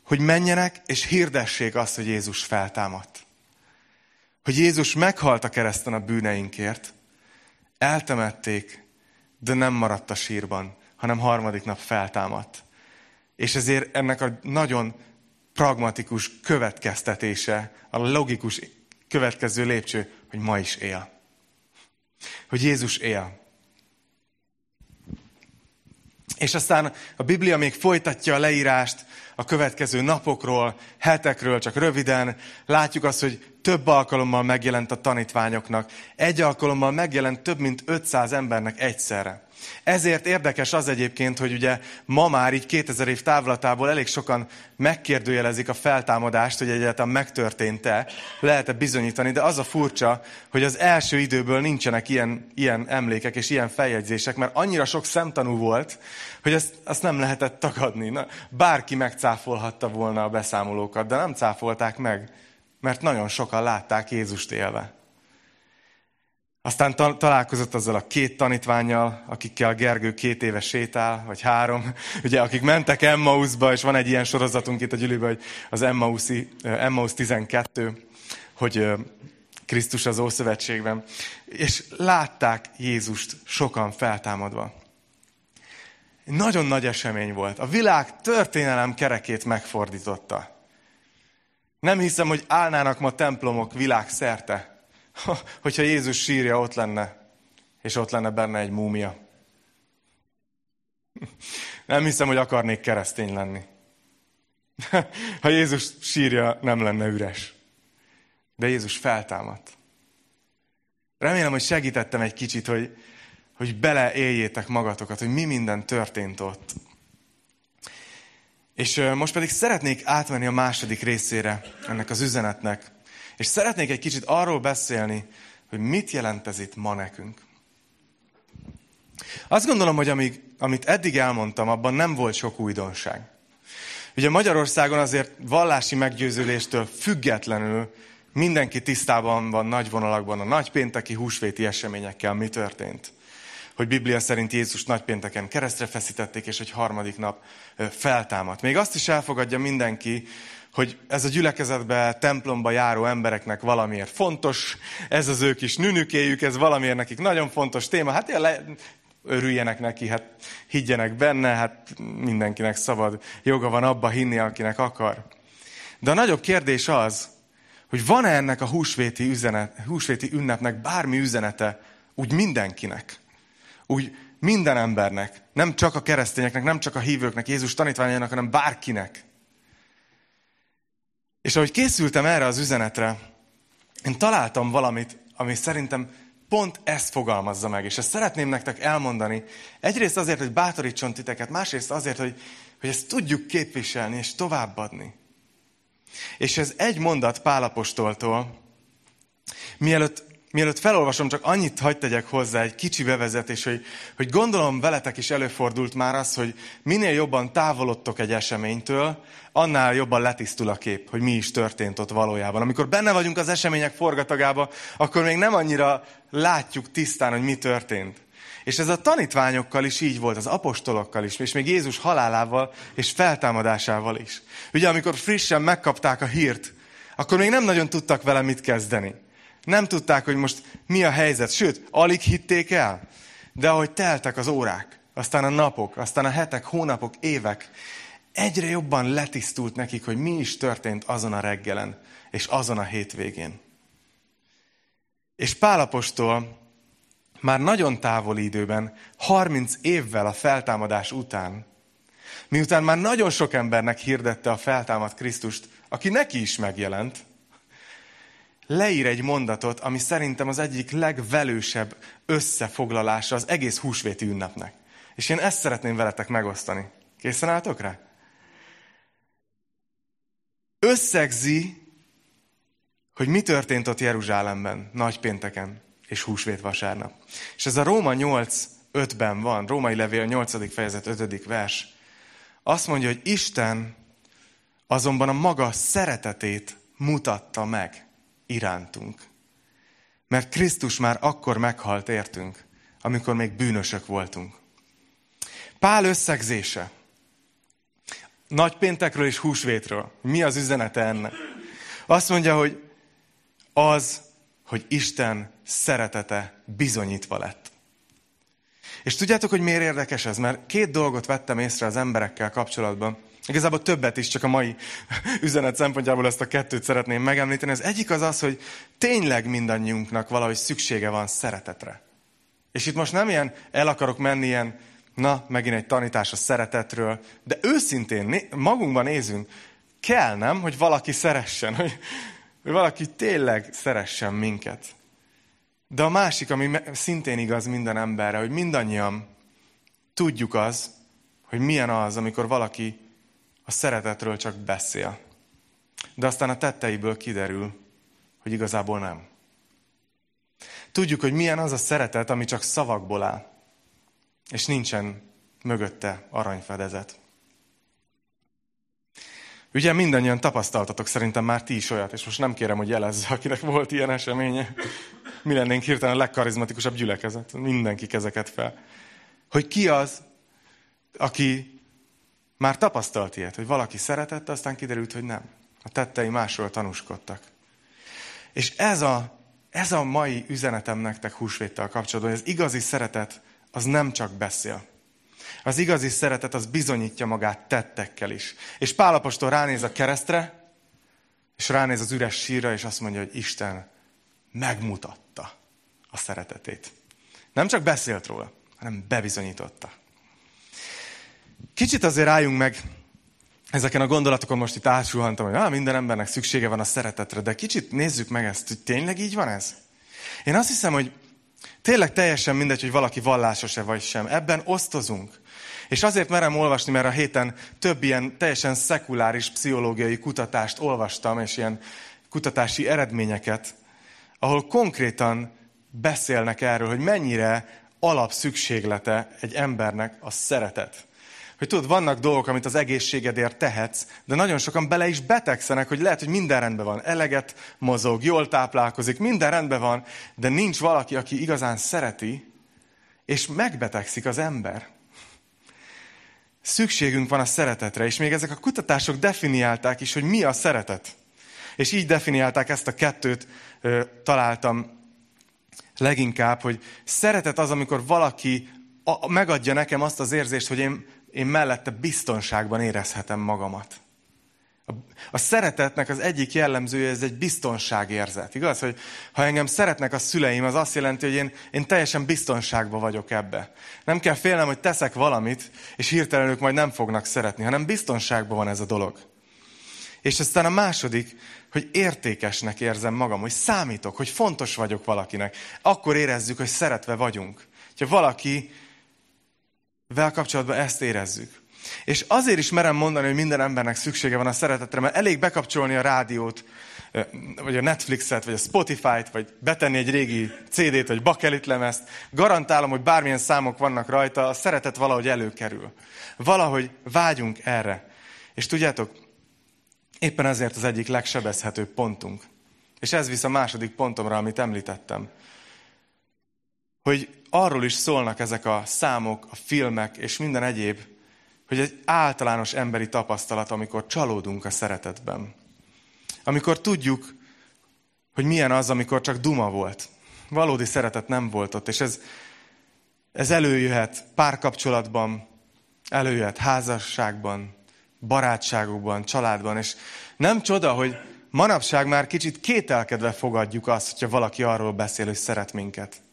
hogy menjenek és hirdessék azt, hogy Jézus feltámadt. Hogy Jézus meghalt a kereszten a bűneinkért, eltemették, de nem maradt a sírban, hanem harmadik nap feltámadt. És ezért ennek a nagyon pragmatikus következtetése, a logikus következő lépcső, hogy ma is él. Hogy Jézus él. És aztán a Biblia még folytatja a leírást a következő napokról, hetekről, csak röviden. Látjuk azt, hogy több alkalommal megjelent a tanítványoknak. Egy alkalommal megjelent több mint 500 embernek egyszerre. Ezért érdekes az egyébként, hogy ugye ma már így 2000 év távlatából elég sokan megkérdőjelezik a feltámadást, hogy egyáltalán megtörtént-e, lehet-e bizonyítani, de az a furcsa, hogy az első időből nincsenek ilyen, ilyen emlékek és ilyen feljegyzések, mert annyira sok szemtanú volt, hogy ezt, azt nem lehetett tagadni. Na, bárki megcáfolhatta volna a beszámolókat, de nem cáfolták meg, mert nagyon sokan látták Jézust élve. Aztán ta- találkozott azzal a két tanítványjal, akikkel Gergő két éve sétál, vagy három, ugye, akik mentek Emmausba, és van egy ilyen sorozatunk itt a gyűlőben, hogy az Emmausi, Emmaus 12, hogy Krisztus az Ószövetségben, és látták Jézust sokan feltámadva. Nagyon nagy esemény volt. A világ történelem kerekét megfordította. Nem hiszem, hogy állnának ma templomok világszerte, hogyha Jézus sírja ott lenne, és ott lenne benne egy múmia. Nem hiszem, hogy akarnék keresztény lenni. Ha Jézus sírja, nem lenne üres. De Jézus feltámadt. Remélem, hogy segítettem egy kicsit, hogy, hogy beleéljétek magatokat, hogy mi minden történt ott. És most pedig szeretnék átmenni a második részére ennek az üzenetnek, és szeretnék egy kicsit arról beszélni, hogy mit jelent ez itt ma nekünk. Azt gondolom, hogy amíg, amit eddig elmondtam, abban nem volt sok újdonság. Ugye Magyarországon azért vallási meggyőződéstől függetlenül mindenki tisztában van nagy vonalakban a nagypénteki húsvéti eseményekkel, mi történt. Hogy Biblia szerint Jézus nagypénteken keresztre feszítették, és hogy harmadik nap feltámadt. Még azt is elfogadja mindenki, hogy ez a gyülekezetbe, templomba járó embereknek valamiért fontos, ez az ő kis nünükéjük, ez valamiért nekik nagyon fontos téma. Hát le, örüljenek neki, hát higgyenek benne, hát mindenkinek szabad joga van abba hinni, akinek akar. De a nagyobb kérdés az, hogy van-e ennek a húsvéti, üzenet, húsvéti ünnepnek bármi üzenete úgy mindenkinek, úgy minden embernek, nem csak a keresztényeknek, nem csak a hívőknek, Jézus tanítványainak, hanem bárkinek. És ahogy készültem erre az üzenetre, én találtam valamit, ami szerintem pont ezt fogalmazza meg, és ezt szeretném nektek elmondani. Egyrészt azért, hogy bátorítson titeket, másrészt azért, hogy, hogy ezt tudjuk képviselni és továbbadni. És ez egy mondat Pálapostoltól, mielőtt mielőtt felolvasom, csak annyit hagyd tegyek hozzá, egy kicsi bevezetés, hogy, hogy gondolom veletek is előfordult már az, hogy minél jobban távolodtok egy eseménytől, annál jobban letisztul a kép, hogy mi is történt ott valójában. Amikor benne vagyunk az események forgatagába, akkor még nem annyira látjuk tisztán, hogy mi történt. És ez a tanítványokkal is így volt, az apostolokkal is, és még Jézus halálával és feltámadásával is. Ugye, amikor frissen megkapták a hírt, akkor még nem nagyon tudtak vele mit kezdeni. Nem tudták, hogy most mi a helyzet, sőt, alig hitték el. De ahogy teltek az órák, aztán a napok, aztán a hetek, hónapok, évek, egyre jobban letisztult nekik, hogy mi is történt azon a reggelen, és azon a hétvégén. És Pálapostól már nagyon távoli időben, 30 évvel a feltámadás után, miután már nagyon sok embernek hirdette a feltámadt Krisztust, aki neki is megjelent, leír egy mondatot, ami szerintem az egyik legvelősebb összefoglalása az egész húsvéti ünnepnek. És én ezt szeretném veletek megosztani. Készen álltok rá? Összegzi, hogy mi történt ott Jeruzsálemben, nagypénteken és húsvét vasárnap. És ez a Róma 8, 5-ben van, Római Levél 8. fejezet 5. vers. Azt mondja, hogy Isten azonban a maga szeretetét mutatta meg irántunk. Mert Krisztus már akkor meghalt értünk, amikor még bűnösök voltunk. Pál összegzése. Nagypéntekről és húsvétről. Mi az üzenete ennek? Azt mondja, hogy az, hogy Isten szeretete bizonyítva lett. És tudjátok, hogy miért érdekes ez? Mert két dolgot vettem észre az emberekkel kapcsolatban. Igazából többet is, csak a mai üzenet szempontjából ezt a kettőt szeretném megemlíteni. Az egyik az az, hogy tényleg mindannyiunknak valahogy szüksége van szeretetre. És itt most nem ilyen el akarok menni ilyen, na, megint egy tanítás a szeretetről, de őszintén magunkban nézünk, kell nem, hogy valaki szeressen, hogy, hogy valaki tényleg szeressen minket. De a másik, ami szintén igaz minden emberre, hogy mindannyian tudjuk az, hogy milyen az, amikor valaki a szeretetről csak beszél. De aztán a tetteiből kiderül, hogy igazából nem. Tudjuk, hogy milyen az a szeretet, ami csak szavakból áll, és nincsen mögötte aranyfedezet. Ugye mindannyian tapasztaltatok szerintem már ti is olyat, és most nem kérem, hogy jelezze, akinek volt ilyen eseménye. Mi lennénk hirtelen a legkarizmatikusabb gyülekezet. Mindenki kezeket fel. Hogy ki az, aki már tapasztalt ilyet, hogy valaki szeretette, aztán kiderült, hogy nem. A tettei másról tanúskodtak. És ez a, ez a mai üzenetem nektek húsvéttel kapcsolatban, hogy az igazi szeretet az nem csak beszél. Az igazi szeretet az bizonyítja magát tettekkel is. És Pálapostól ránéz a keresztre, és ránéz az üres sírra, és azt mondja, hogy Isten megmutatta a szeretetét. Nem csak beszélt róla, hanem bebizonyította. Kicsit azért álljunk meg ezeken a gondolatokon most itt átsuhantam, hogy ah, minden embernek szüksége van a szeretetre, de kicsit nézzük meg ezt, hogy tényleg így van ez? Én azt hiszem, hogy tényleg teljesen mindegy, hogy valaki vallásos-e vagy sem. Ebben osztozunk. És azért merem olvasni, mert a héten több ilyen teljesen szekuláris pszichológiai kutatást olvastam, és ilyen kutatási eredményeket, ahol konkrétan beszélnek erről, hogy mennyire alapszükséglete egy embernek a szeretet. Hogy tudod, vannak dolgok, amit az egészségedért tehetsz, de nagyon sokan bele is betegszenek, hogy lehet, hogy minden rendben van. Eleget mozog, jól táplálkozik, minden rendben van, de nincs valaki, aki igazán szereti, és megbetegszik az ember. Szükségünk van a szeretetre, és még ezek a kutatások definiálták is, hogy mi a szeretet. És így definiálták ezt a kettőt, találtam leginkább, hogy szeretet az, amikor valaki megadja nekem azt az érzést, hogy én én mellette biztonságban érezhetem magamat. A, szeretetnek az egyik jellemzője, ez egy biztonságérzet. Igaz, hogy ha engem szeretnek a szüleim, az azt jelenti, hogy én, én teljesen biztonságban vagyok ebbe. Nem kell félnem, hogy teszek valamit, és hirtelen ők majd nem fognak szeretni, hanem biztonságban van ez a dolog. És aztán a második, hogy értékesnek érzem magam, hogy számítok, hogy fontos vagyok valakinek. Akkor érezzük, hogy szeretve vagyunk. Ha valaki vel kapcsolatban ezt érezzük. És azért is merem mondani, hogy minden embernek szüksége van a szeretetre, mert elég bekapcsolni a rádiót, vagy a Netflixet, vagy a Spotify-t, vagy betenni egy régi CD-t, vagy bakelit lemezt. Garantálom, hogy bármilyen számok vannak rajta, a szeretet valahogy előkerül. Valahogy vágyunk erre. És tudjátok, éppen ezért az egyik legsebezhetőbb pontunk. És ez visz a második pontomra, amit említettem. Hogy arról is szólnak ezek a számok, a filmek és minden egyéb, hogy egy általános emberi tapasztalat, amikor csalódunk a szeretetben. Amikor tudjuk, hogy milyen az, amikor csak duma volt. Valódi szeretet nem volt ott, és ez, ez előjöhet párkapcsolatban, előjöhet házasságban, barátságokban, családban, és nem csoda, hogy manapság már kicsit kételkedve fogadjuk azt, hogyha valaki arról beszél, hogy szeret minket.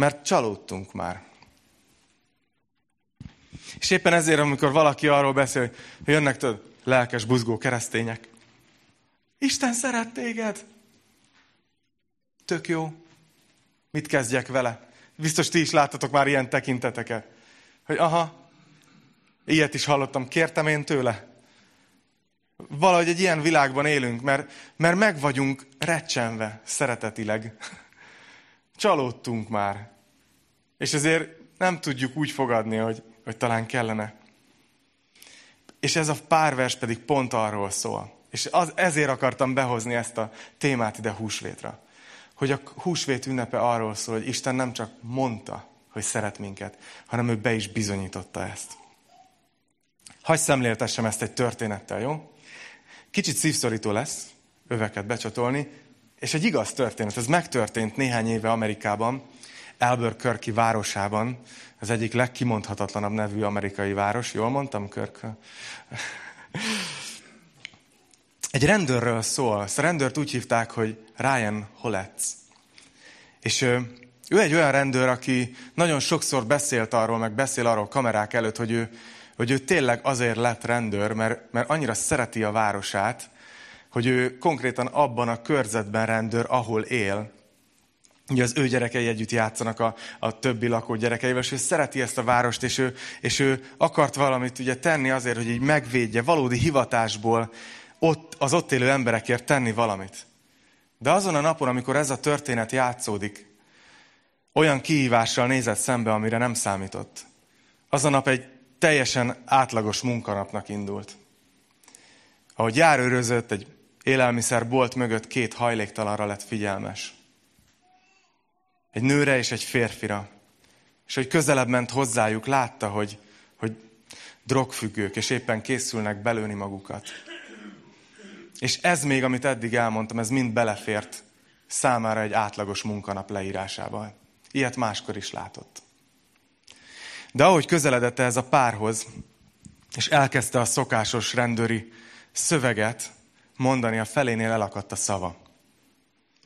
Mert csalódtunk már. És éppen ezért, amikor valaki arról beszél, hogy jönnek tudod, lelkes, buzgó keresztények, Isten szeret téged. Tök jó. Mit kezdjek vele? Biztos ti is láttatok már ilyen tekinteteket. Hogy aha, ilyet is hallottam, kértem én tőle. Valahogy egy ilyen világban élünk, mert, mert meg vagyunk recsenve szeretetileg. Csalódtunk már. És ezért nem tudjuk úgy fogadni, hogy, hogy talán kellene. És ez a párvers pedig pont arról szól. És az, ezért akartam behozni ezt a témát ide húsvétra. Hogy a húsvét ünnepe arról szól, hogy Isten nem csak mondta, hogy szeret minket, hanem ő be is bizonyította ezt. Hagy szemléltessem ezt egy történettel, jó? Kicsit szívszorító lesz öveket becsatolni, és egy igaz történet. Ez megtörtént néhány éve Amerikában, Albuquerque városában, az egyik legkimondhatatlanabb nevű amerikai város. Jól mondtam, Körk? Egy rendőrről szól. Ezt a rendőrt úgy hívták, hogy Ryan Holetz. És ő, ő egy olyan rendőr, aki nagyon sokszor beszélt arról, meg beszél arról kamerák előtt, hogy ő, hogy ő tényleg azért lett rendőr, mert, mert annyira szereti a városát, hogy ő konkrétan abban a körzetben rendőr, ahol él. Ugye az ő gyerekei együtt játszanak a, a többi lakó gyerekeivel, és ő szereti ezt a várost, és ő, és ő akart valamit ugye tenni azért, hogy így megvédje, valódi hivatásból ott, az ott élő emberekért tenni valamit. De azon a napon, amikor ez a történet játszódik, olyan kihívással nézett szembe, amire nem számított. Az a nap egy teljesen átlagos munkanapnak indult. Ahogy járőrözött, egy élelmiszerbolt mögött két hajléktalanra lett figyelmes. Egy nőre és egy férfira. És hogy közelebb ment hozzájuk, látta, hogy, hogy drogfüggők, és éppen készülnek belőni magukat. És ez még, amit eddig elmondtam, ez mind belefért számára egy átlagos munkanap leírásába. Ilyet máskor is látott. De ahogy közeledett ez a párhoz, és elkezdte a szokásos rendőri szöveget mondani, a felénél elakadt a szava.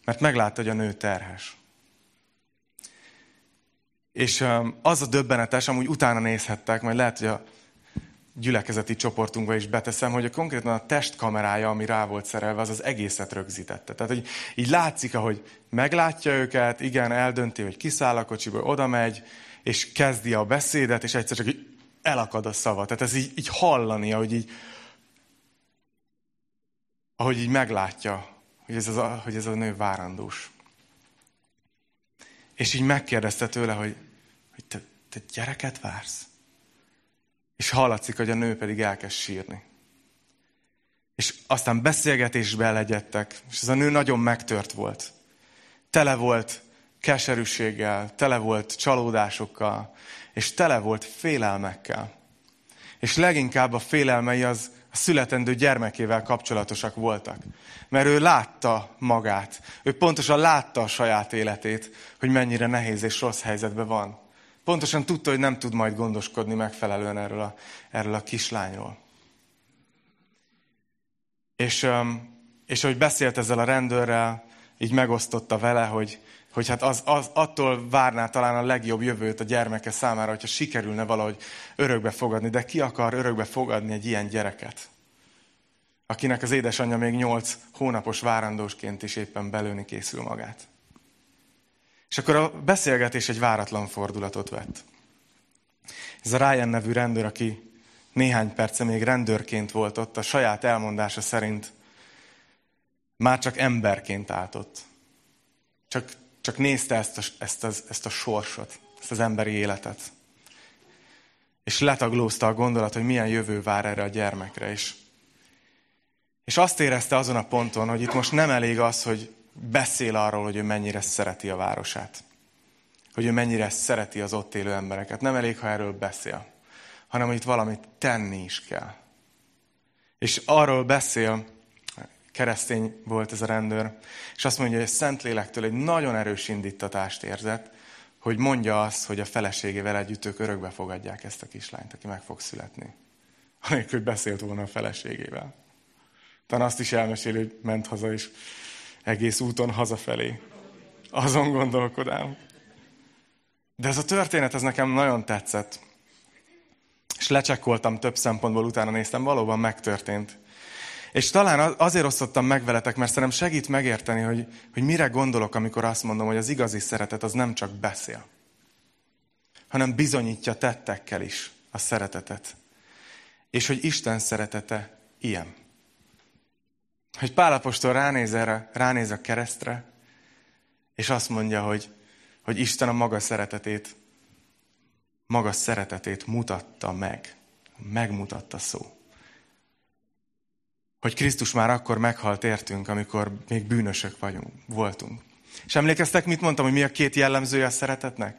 Mert meglátta, hogy a nő terhes. És az a döbbenetes, amúgy utána nézhettek, majd lehet, hogy a gyülekezeti csoportunkba is beteszem, hogy a konkrétan a testkamerája, ami rá volt szerelve, az az egészet rögzítette. Tehát, hogy így látszik, ahogy meglátja őket, igen, eldönti, hogy kiszáll a kocsiból, oda megy, és kezdi a beszédet, és egyszer csak így elakad a szava. Tehát ez így, így hallani, ahogy így, ahogy így meglátja, hogy ez, az a, hogy ez a nő várandós. És így megkérdezte tőle, hogy, hogy te, te gyereket vársz? És hallatszik, hogy a nő pedig elkezd sírni. És aztán beszélgetésbe legyettek, és ez a nő nagyon megtört volt. Tele volt keserűséggel, tele volt csalódásokkal, és tele volt félelmekkel. És leginkább a félelmei az a születendő gyermekével kapcsolatosak voltak. Mert ő látta magát. Ő pontosan látta a saját életét, hogy mennyire nehéz és rossz helyzetben van. Pontosan tudta, hogy nem tud majd gondoskodni megfelelően erről a, erről a kislányról. És, és ahogy beszélt ezzel a rendőrrel, így megosztotta vele, hogy, hogy hát az, az, attól várná talán a legjobb jövőt a gyermeke számára, hogyha sikerülne valahogy örökbe fogadni. De ki akar örökbe fogadni egy ilyen gyereket? Akinek az édesanyja még nyolc hónapos várandósként is éppen belőni készül magát. És akkor a beszélgetés egy váratlan fordulatot vett. Ez a Ryan nevű rendőr, aki néhány perce még rendőrként volt ott, a saját elmondása szerint már csak emberként állt ott. Csak, csak nézte ezt a, ezt, az, ezt a sorsot, ezt az emberi életet. És letaglózta a gondolat, hogy milyen jövő vár erre a gyermekre is. És azt érezte azon a ponton, hogy itt most nem elég az, hogy beszél arról, hogy ő mennyire szereti a városát. Hogy ő mennyire szereti az ott élő embereket. Nem elég, ha erről beszél, hanem hogy itt valamit tenni is kell. És arról beszél, keresztény volt ez a rendőr, és azt mondja, hogy a Szentlélektől egy nagyon erős indítatást érzett, hogy mondja azt, hogy a feleségével együtt ők örökbe fogadják ezt a kislányt, aki meg fog születni. Anélkül, hogy beszélt volna a feleségével. Talán azt is elmeséli, hogy ment haza, és egész úton hazafelé. Azon gondolkodám. De ez a történet, ez nekem nagyon tetszett. És lecsekkoltam több szempontból, utána néztem, valóban megtörtént. És talán azért osztottam meg veletek, mert szerintem segít megérteni, hogy, hogy mire gondolok, amikor azt mondom, hogy az igazi szeretet az nem csak beszél, hanem bizonyítja tettekkel is a szeretetet. És hogy Isten szeretete ilyen. Hogy Pálapostól ránéz erre, ránéz a keresztre, és azt mondja, hogy, hogy Isten a maga szeretetét, maga szeretetét mutatta meg. Megmutatta szó. Hogy Krisztus már akkor meghalt értünk, amikor még bűnösök vagyunk, voltunk. És emlékeztek, mit mondtam, hogy mi a két jellemzője a szeretetnek?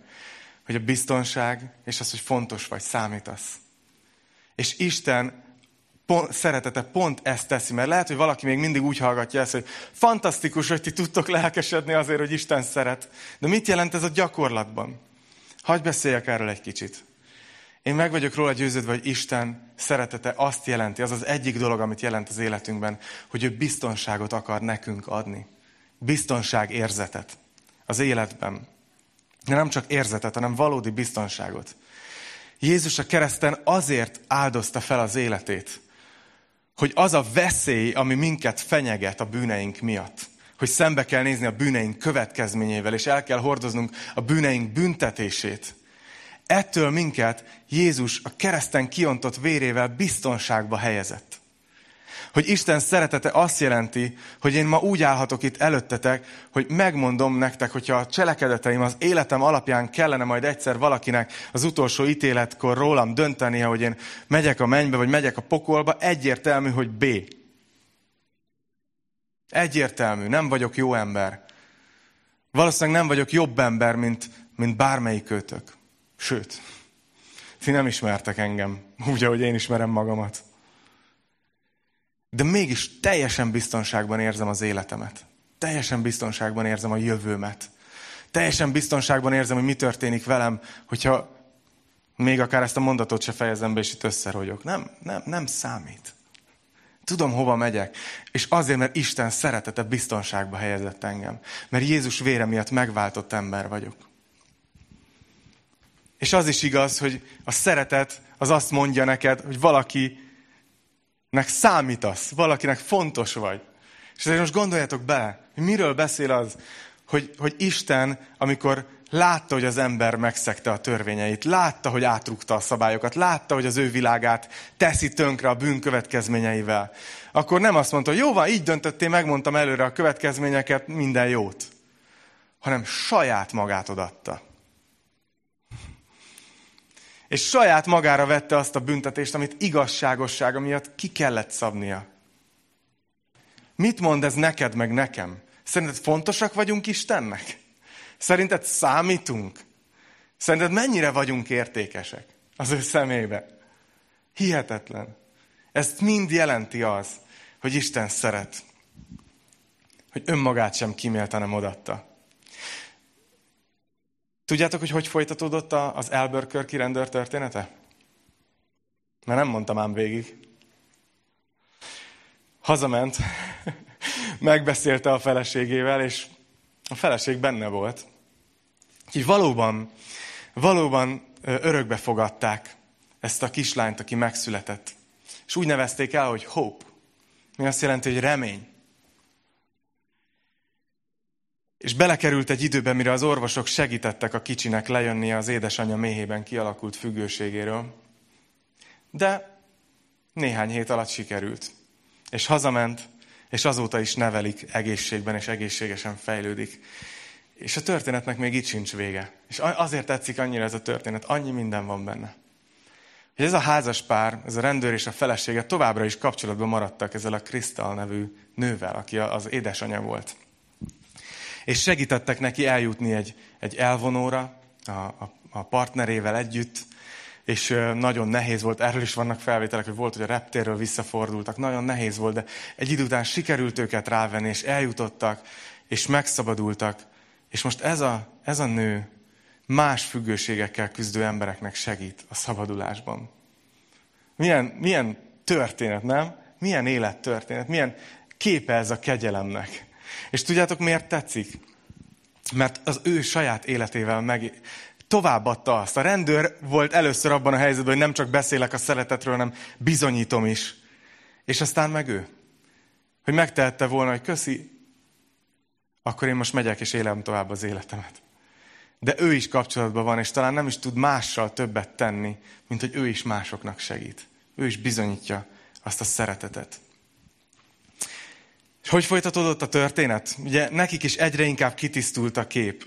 Hogy a biztonság, és az, hogy fontos vagy, számítasz. És Isten pont, szeretete pont ezt teszi, mert lehet, hogy valaki még mindig úgy hallgatja ezt, hogy fantasztikus, hogy ti tudtok lelkesedni azért, hogy Isten szeret. De mit jelent ez a gyakorlatban? Hagy beszéljek erről egy kicsit. Én meg vagyok róla győződve, hogy Isten szeretete azt jelenti, az az egyik dolog, amit jelent az életünkben, hogy ő biztonságot akar nekünk adni. Biztonság érzetet az életben. De nem csak érzetet, hanem valódi biztonságot. Jézus a kereszten azért áldozta fel az életét, hogy az a veszély, ami minket fenyeget a bűneink miatt, hogy szembe kell nézni a bűneink következményével, és el kell hordoznunk a bűneink büntetését. Ettől minket Jézus a kereszten kiontott vérével biztonságba helyezett hogy Isten szeretete azt jelenti, hogy én ma úgy állhatok itt előttetek, hogy megmondom nektek, hogyha a cselekedeteim az életem alapján kellene majd egyszer valakinek az utolsó ítéletkor rólam döntenie, hogy én megyek a mennybe, vagy megyek a pokolba, egyértelmű, hogy B. Egyértelmű, nem vagyok jó ember. Valószínűleg nem vagyok jobb ember, mint, mint bármelyik kötök. Sőt, ti nem ismertek engem, úgy, ahogy én ismerem magamat de mégis teljesen biztonságban érzem az életemet. Teljesen biztonságban érzem a jövőmet. Teljesen biztonságban érzem, hogy mi történik velem, hogyha még akár ezt a mondatot se fejezem be, és itt összerogyok. Nem, nem, nem számít. Tudom, hova megyek. És azért, mert Isten szeretete biztonságba helyezett engem. Mert Jézus vére miatt megváltott ember vagyok. És az is igaz, hogy a szeretet az azt mondja neked, hogy valaki nek számítasz, valakinek fontos vagy. És azért most gondoljatok bele, hogy miről beszél az, hogy, hogy Isten, amikor látta, hogy az ember megszegte a törvényeit, látta, hogy átrúgta a szabályokat, látta, hogy az ő világát teszi tönkre a bűn következményeivel, akkor nem azt mondta, hogy jó van, így döntöttél, megmondtam előre a következményeket, minden jót, hanem saját magát odatta. És saját magára vette azt a büntetést, amit igazságossága miatt ki kellett szabnia. Mit mond ez neked, meg nekem? Szerinted fontosak vagyunk Istennek? Szerinted számítunk? Szerinted mennyire vagyunk értékesek az ő szemébe? Hihetetlen. Ezt mind jelenti az, hogy Isten szeret. Hogy önmagát sem kímélt, hanem odatta. Tudjátok, hogy hogy folytatódott az Albuquerque rendőr története? Mert nem mondtam ám végig. Hazament, megbeszélte a feleségével, és a feleség benne volt. Így valóban, valóban örökbe fogadták ezt a kislányt, aki megszületett. És úgy nevezték el, hogy hope. Mi azt jelenti, hogy remény. És belekerült egy időbe, mire az orvosok segítettek a kicsinek lejönni az édesanyja méhében kialakult függőségéről. De Néhány hét alatt sikerült. És hazament, és azóta is nevelik egészségben, és egészségesen fejlődik. És a történetnek még itt sincs vége. És azért tetszik annyira ez a történet, annyi minden van benne. Hogy ez a házas pár, ez a rendőr és a felesége továbbra is kapcsolatban maradtak ezzel a Krisztal nevű nővel, aki az édesanyja volt. És segítettek neki eljutni egy, egy elvonóra a, a, a partnerével együtt, és nagyon nehéz volt, erről is vannak felvételek, hogy volt, hogy a reptérről visszafordultak, nagyon nehéz volt, de egy idő után sikerült őket rávenni, és eljutottak, és megszabadultak, és most ez a, ez a nő más függőségekkel küzdő embereknek segít a szabadulásban. Milyen, milyen történet, nem? Milyen élettörténet, milyen képe ez a kegyelemnek. És tudjátok, miért tetszik? Mert az ő saját életével meg, továbbadta azt. A rendőr volt először abban a helyzetben, hogy nem csak beszélek a szeretetről, hanem bizonyítom is. És aztán meg ő. Hogy megtehette volna, hogy köszi, akkor én most megyek és élem tovább az életemet. De ő is kapcsolatban van, és talán nem is tud mással többet tenni, mint hogy ő is másoknak segít. Ő is bizonyítja azt a szeretetet. És hogy folytatódott a történet? Ugye nekik is egyre inkább kitisztult a kép.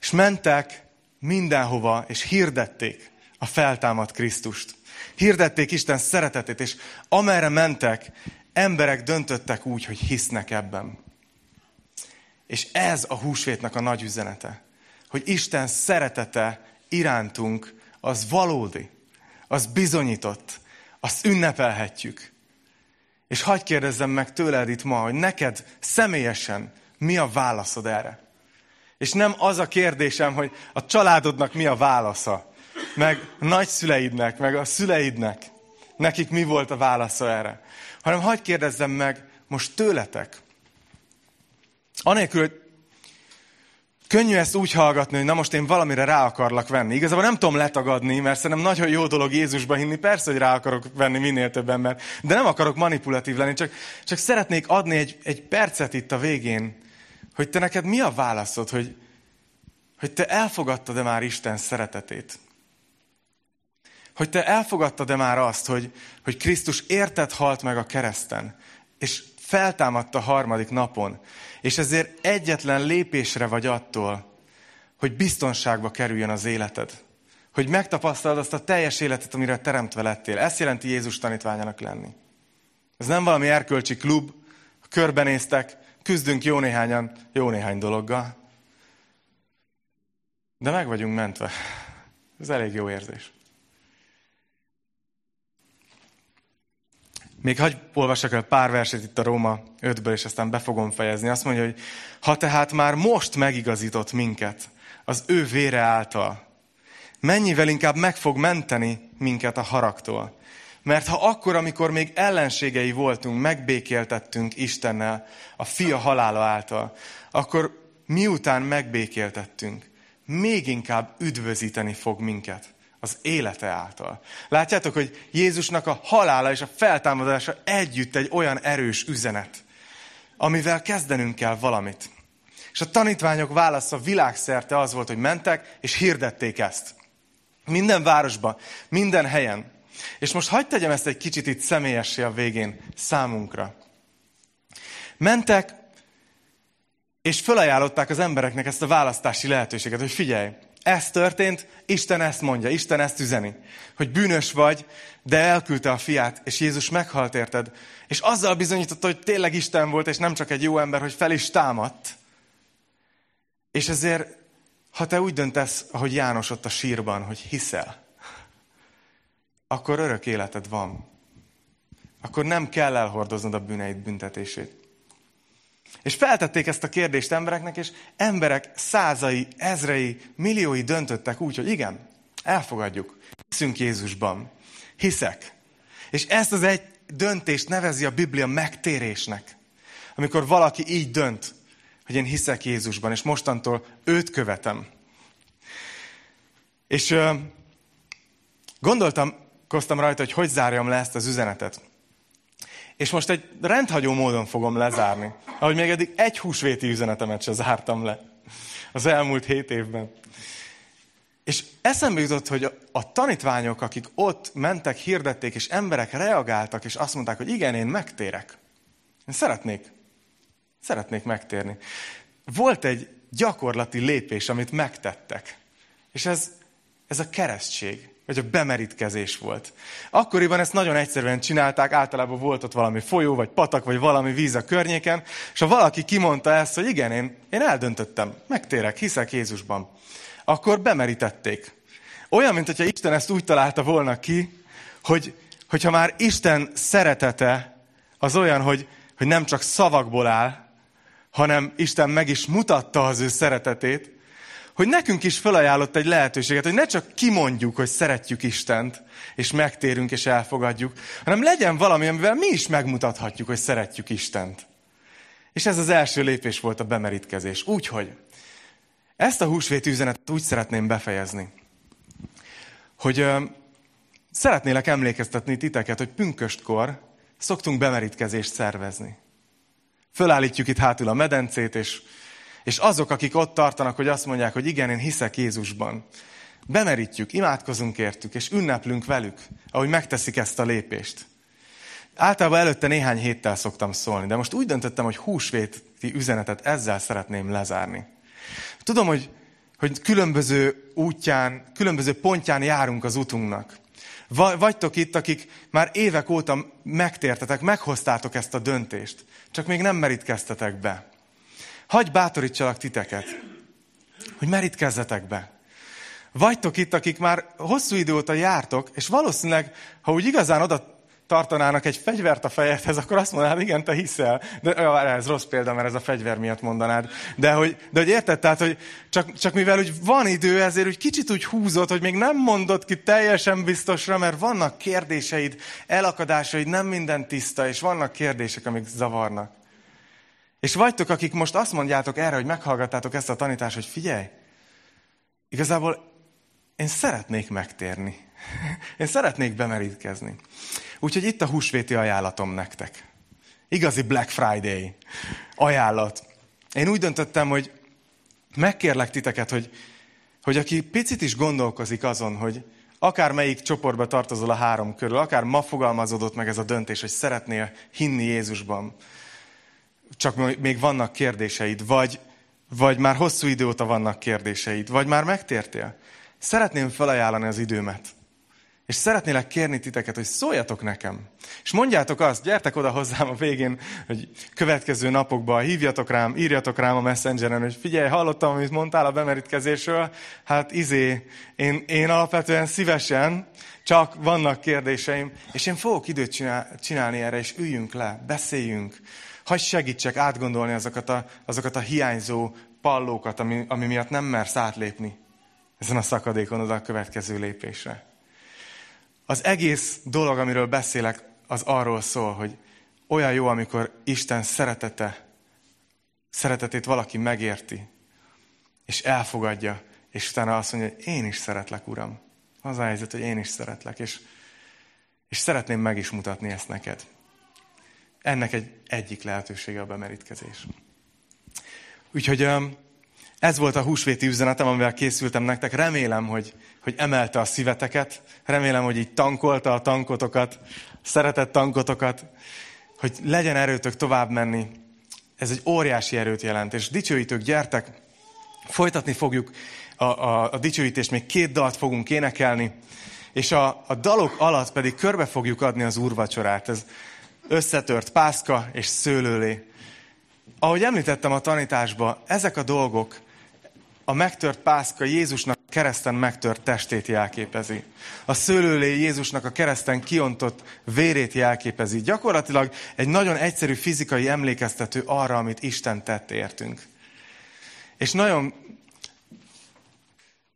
És mentek mindenhova, és hirdették a feltámadt Krisztust. Hirdették Isten szeretetét, és amerre mentek, emberek döntöttek úgy, hogy hisznek ebben. És ez a húsvétnek a nagy üzenete, hogy Isten szeretete irántunk az valódi, az bizonyított, azt ünnepelhetjük. És hagyd kérdezzem meg tőled itt ma, hogy neked személyesen mi a válaszod erre? És nem az a kérdésem, hogy a családodnak mi a válasza, meg a nagyszüleidnek, meg a szüleidnek, nekik mi volt a válasza erre. Hanem hagyd kérdezzem meg most tőletek. Anélkül, hogy könnyű ezt úgy hallgatni, hogy na most én valamire rá akarlak venni. Igazából nem tudom letagadni, mert szerintem nagyon jó dolog Jézusba hinni. Persze, hogy rá akarok venni minél több ember, de nem akarok manipulatív lenni. Csak, csak szeretnék adni egy, egy percet itt a végén, hogy te neked mi a válaszod, hogy, hogy te elfogadtad-e már Isten szeretetét? Hogy te elfogadtad-e már azt, hogy, hogy Krisztus érted halt meg a kereszten, és feltámadt a harmadik napon, és ezért egyetlen lépésre vagy attól, hogy biztonságba kerüljön az életed. Hogy megtapasztalod azt a teljes életet, amire teremtve lettél. Ezt jelenti Jézus tanítványának lenni. Ez nem valami erkölcsi klub, körbenéztek, küzdünk jó néhányan, jó néhány dologgal. De meg vagyunk mentve. Ez elég jó érzés. Még hagyj olvassak el pár verset itt a Róma 5-ből, és aztán be fogom fejezni. Azt mondja, hogy ha tehát már most megigazított minket az ő vére által, mennyivel inkább meg fog menteni minket a haragtól. Mert ha akkor, amikor még ellenségei voltunk, megbékéltettünk Istennel a fia halála által, akkor miután megbékéltettünk, még inkább üdvözíteni fog minket az élete által. Látjátok, hogy Jézusnak a halála és a feltámadása együtt egy olyan erős üzenet, amivel kezdenünk kell valamit. És a tanítványok válasza világszerte az volt, hogy mentek és hirdették ezt. Minden városban, minden helyen. És most hagyd tegyem ezt egy kicsit itt személyessé a végén számunkra. Mentek, és felajánlották az embereknek ezt a választási lehetőséget, hogy figyelj, ez történt, Isten ezt mondja, Isten ezt üzeni, hogy bűnös vagy, de elküldte a fiát, és Jézus meghalt érted, és azzal bizonyította, hogy tényleg Isten volt, és nem csak egy jó ember, hogy fel is támadt. És ezért, ha te úgy döntesz, ahogy János ott a sírban, hogy hiszel, akkor örök életed van. Akkor nem kell elhordoznod a bűneid büntetését. És feltették ezt a kérdést embereknek, és emberek százai, ezrei, milliói döntöttek úgy, hogy igen, elfogadjuk. Hiszünk Jézusban. Hiszek. És ezt az egy döntést nevezi a Biblia megtérésnek. Amikor valaki így dönt, hogy én hiszek Jézusban, és mostantól őt követem. És uh, gondoltam, koztam rajta, hogy hogy zárjam le ezt az üzenetet. És most egy rendhagyó módon fogom lezárni. Ahogy még eddig egy húsvéti üzenetemet se zártam le az elmúlt hét évben. És eszembe jutott, hogy a, a tanítványok, akik ott mentek, hirdették, és emberek reagáltak, és azt mondták, hogy igen, én megtérek. Én szeretnék, szeretnék megtérni. Volt egy gyakorlati lépés, amit megtettek. És ez, ez a keresztség, vagy a bemerítkezés volt. Akkoriban ezt nagyon egyszerűen csinálták, általában volt ott valami folyó, vagy patak, vagy valami víz a környéken, és ha valaki kimondta ezt, hogy igen, én, én eldöntöttem, megtérek, hiszek Jézusban, akkor bemerítették. Olyan, mint hogyha Isten ezt úgy találta volna ki, hogy, hogyha már Isten szeretete az olyan, hogy, hogy nem csak szavakból áll, hanem Isten meg is mutatta az ő szeretetét, hogy nekünk is felajánlott egy lehetőséget, hogy ne csak kimondjuk, hogy szeretjük Istent, és megtérünk és elfogadjuk, hanem legyen valami, amivel mi is megmutathatjuk, hogy szeretjük Istent. És ez az első lépés volt a bemerítkezés. Úgyhogy ezt a húsvét üzenetet úgy szeretném befejezni, hogy ö, szeretnélek emlékeztetni titeket, hogy pünköstkor szoktunk bemerítkezést szervezni. Fölállítjuk itt hátul a medencét, és, és azok, akik ott tartanak, hogy azt mondják, hogy igen, én hiszek Jézusban, bemerítjük, imádkozunk értük, és ünneplünk velük, ahogy megteszik ezt a lépést. Általában előtte néhány héttel szoktam szólni, de most úgy döntöttem, hogy húsvéti üzenetet ezzel szeretném lezárni. Tudom, hogy, hogy különböző útján, különböző pontján járunk az utunknak. Vagytok itt, akik már évek óta megtértetek, meghoztátok ezt a döntést, csak még nem merítkeztetek be. Hagy bátorítsalak titeket, hogy merítkezzetek be. Vagytok itt, akik már hosszú idő óta jártok, és valószínűleg, ha úgy igazán oda tartanának egy fegyvert a fejedhez, akkor azt mondanád, igen, te hiszel. De ez rossz példa, mert ez a fegyver miatt mondanád. De hogy, de hogy érted, tehát, hogy csak, csak mivel hogy van idő, ezért hogy kicsit úgy húzott, hogy még nem mondott ki teljesen biztosra, mert vannak kérdéseid, elakadásaid, nem minden tiszta, és vannak kérdések, amik zavarnak. És vagytok, akik most azt mondjátok erre, hogy meghallgattátok ezt a tanítást, hogy figyelj, igazából én szeretnék megtérni. Én szeretnék bemerítkezni. Úgyhogy itt a húsvéti ajánlatom nektek. Igazi Black Friday ajánlat. Én úgy döntöttem, hogy megkérlek titeket, hogy, hogy aki picit is gondolkozik azon, hogy akár melyik csoportba tartozol a három körül, akár ma fogalmazódott meg ez a döntés, hogy szeretnél hinni Jézusban, csak még vannak kérdéseid, vagy, vagy már hosszú idő óta vannak kérdéseid, vagy már megtértél. Szeretném felajánlani az időmet. És szeretnélek kérni titeket, hogy szóljatok nekem. És mondjátok azt, gyertek oda hozzám a végén, hogy következő napokban hívjatok rám, írjatok rám a messengeren, hogy figyelj, hallottam, amit mondtál a bemerítkezésről, hát izé, én, én alapvetően szívesen, csak vannak kérdéseim, és én fogok időt csinál, csinálni erre, és üljünk le, beszéljünk, hagyj segítsek átgondolni azokat a, azokat a hiányzó pallókat, ami, ami miatt nem mersz átlépni ezen a szakadékon oda a következő lépésre. Az egész dolog, amiről beszélek, az arról szól, hogy olyan jó, amikor Isten szeretete, szeretetét valaki megérti, és elfogadja, és utána azt mondja, hogy én is szeretlek, Uram. Az a helyzet, hogy én is szeretlek, és, és szeretném meg is mutatni ezt neked. Ennek egy egyik lehetősége a bemerítkezés. Úgyhogy ez volt a húsvéti üzenetem, amivel készültem nektek. Remélem, hogy, hogy emelte a szíveteket. Remélem, hogy így tankolta a tankotokat, szeretett tankotokat, hogy legyen erőtök tovább menni. Ez egy óriási erőt jelent. És dicsőítők, gyertek, folytatni fogjuk a, a, a dicsőítést, még két dalt fogunk énekelni, és a, a dalok alatt pedig körbe fogjuk adni az úrvacsorát. Ez összetört pászka és szőlőlé. Ahogy említettem a tanításban, ezek a dolgok a megtört pászka Jézusnak kereszten megtört testét jelképezi. A szőlőlé Jézusnak a kereszten kiontott vérét jelképezi. Gyakorlatilag egy nagyon egyszerű fizikai emlékeztető arra, amit Isten tett értünk. És nagyon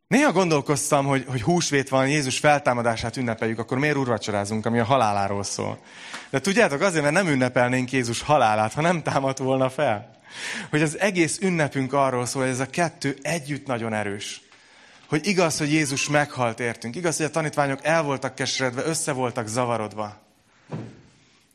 Néha gondolkoztam, hogy, hogy húsvét van, Jézus feltámadását ünnepeljük, akkor miért urvacsorázunk, ami a haláláról szól. De tudjátok, azért, mert nem ünnepelnénk Jézus halálát, ha nem támadt volna fel. Hogy az egész ünnepünk arról szól, hogy ez a kettő együtt nagyon erős. Hogy igaz, hogy Jézus meghalt értünk. Igaz, hogy a tanítványok el voltak keseredve, össze voltak zavarodva.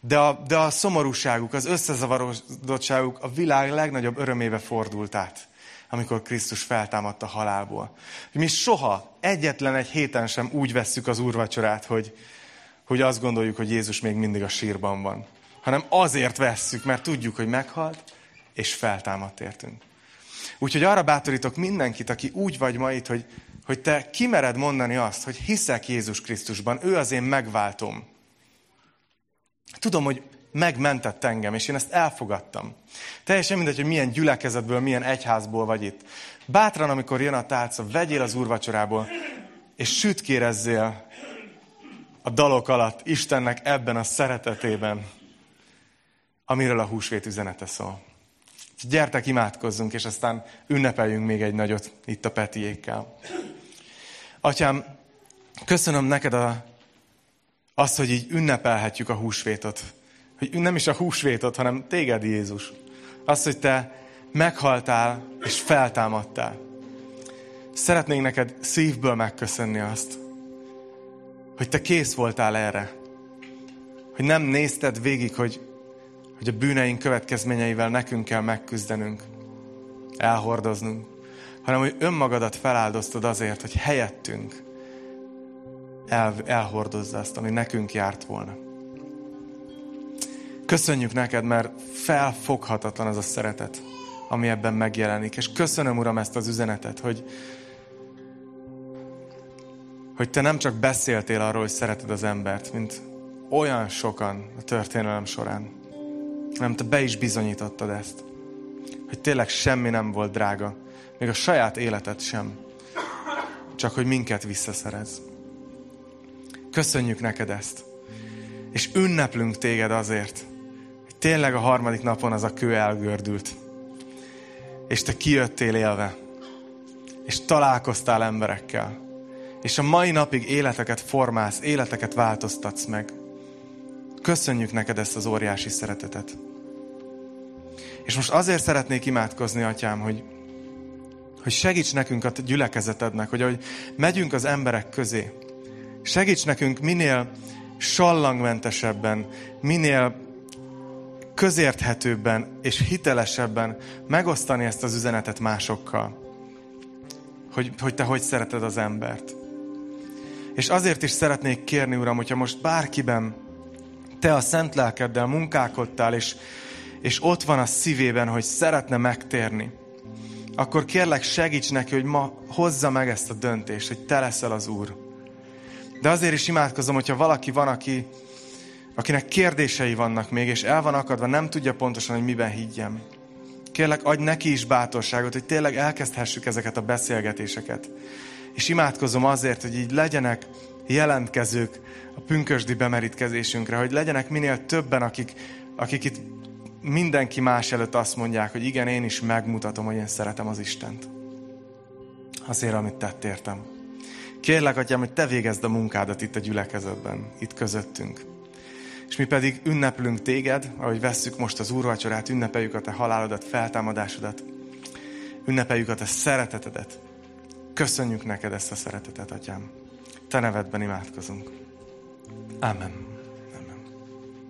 De a, de a szomorúságuk, az összezavarodottságuk a világ legnagyobb örömébe fordult át. Amikor Krisztus feltámadt a halálból. Mi soha, egyetlen egy héten sem úgy vesszük az úrvacsorát, hogy, hogy azt gondoljuk, hogy Jézus még mindig a sírban van. Hanem azért vesszük, mert tudjuk, hogy meghalt, és feltámadt értünk. Úgyhogy arra bátorítok mindenkit, aki úgy vagy ma itt, hogy, hogy te kimered mondani azt, hogy hiszek Jézus Krisztusban, ő az én megváltom. Tudom, hogy megmentett engem, és én ezt elfogadtam. Teljesen mindegy, hogy milyen gyülekezetből, milyen egyházból vagy itt. Bátran, amikor jön a tálca, vegyél az úrvacsorából, és sütkérezzél a dalok alatt Istennek ebben a szeretetében, amiről a húsvét üzenete szól. Gyertek, imádkozzunk, és aztán ünnepeljünk még egy nagyot itt a Petiékkel. Atyám, köszönöm neked a, azt, hogy így ünnepelhetjük a húsvétot. Hogy nem is a húsvétot, hanem téged, Jézus. Azt, hogy te meghaltál és feltámadtál. Szeretnénk neked szívből megköszönni azt, hogy te kész voltál erre. Hogy nem nézted végig, hogy, hogy a bűneink következményeivel nekünk kell megküzdenünk, elhordoznunk, hanem hogy önmagadat feláldoztad azért, hogy helyettünk el, elhordozza azt, ami nekünk járt volna. Köszönjük neked, mert felfoghatatlan az a szeretet, ami ebben megjelenik. És köszönöm, Uram, ezt az üzenetet, hogy, hogy te nem csak beszéltél arról, hogy szereted az embert, mint olyan sokan a történelem során, hanem te be is bizonyítottad ezt. Hogy tényleg semmi nem volt drága, még a saját életed sem, csak hogy minket visszaszerez. Köszönjük neked ezt. És ünneplünk téged azért, tényleg a harmadik napon az a kő elgördült. És te kijöttél élve. És találkoztál emberekkel. És a mai napig életeket formálsz, életeket változtatsz meg. Köszönjük neked ezt az óriási szeretetet. És most azért szeretnék imádkozni, atyám, hogy, hogy segíts nekünk a gyülekezetednek, hogy ahogy megyünk az emberek közé, Segíts nekünk minél sallangmentesebben, minél közérthetőbben és hitelesebben megosztani ezt az üzenetet másokkal. Hogy, hogy te hogy szereted az embert. És azért is szeretnék kérni, Uram, hogyha most bárkiben te a szent lelkeddel munkálkodtál, és, és ott van a szívében, hogy szeretne megtérni, akkor kérlek segíts neki, hogy ma hozza meg ezt a döntést, hogy te leszel az Úr. De azért is imádkozom, hogyha valaki van, aki, akinek kérdései vannak még, és el van akadva, nem tudja pontosan, hogy miben higgyem. Kérlek, adj neki is bátorságot, hogy tényleg elkezdhessük ezeket a beszélgetéseket. És imádkozom azért, hogy így legyenek jelentkezők a pünkösdi bemerítkezésünkre, hogy legyenek minél többen, akik, akik itt mindenki más előtt azt mondják, hogy igen, én is megmutatom, hogy én szeretem az Istent. Azért, amit tett értem. Kérlek, Atyám, hogy Te végezd a munkádat itt a gyülekezetben, itt közöttünk. És mi pedig ünneplünk Téged, ahogy vesszük most az úrvacsorát, ünnepeljük a Te halálodat, feltámadásodat, ünnepeljük a Te szeretetedet. Köszönjük neked ezt a szeretetet, Atyám. Te nevedben imádkozunk. Amen.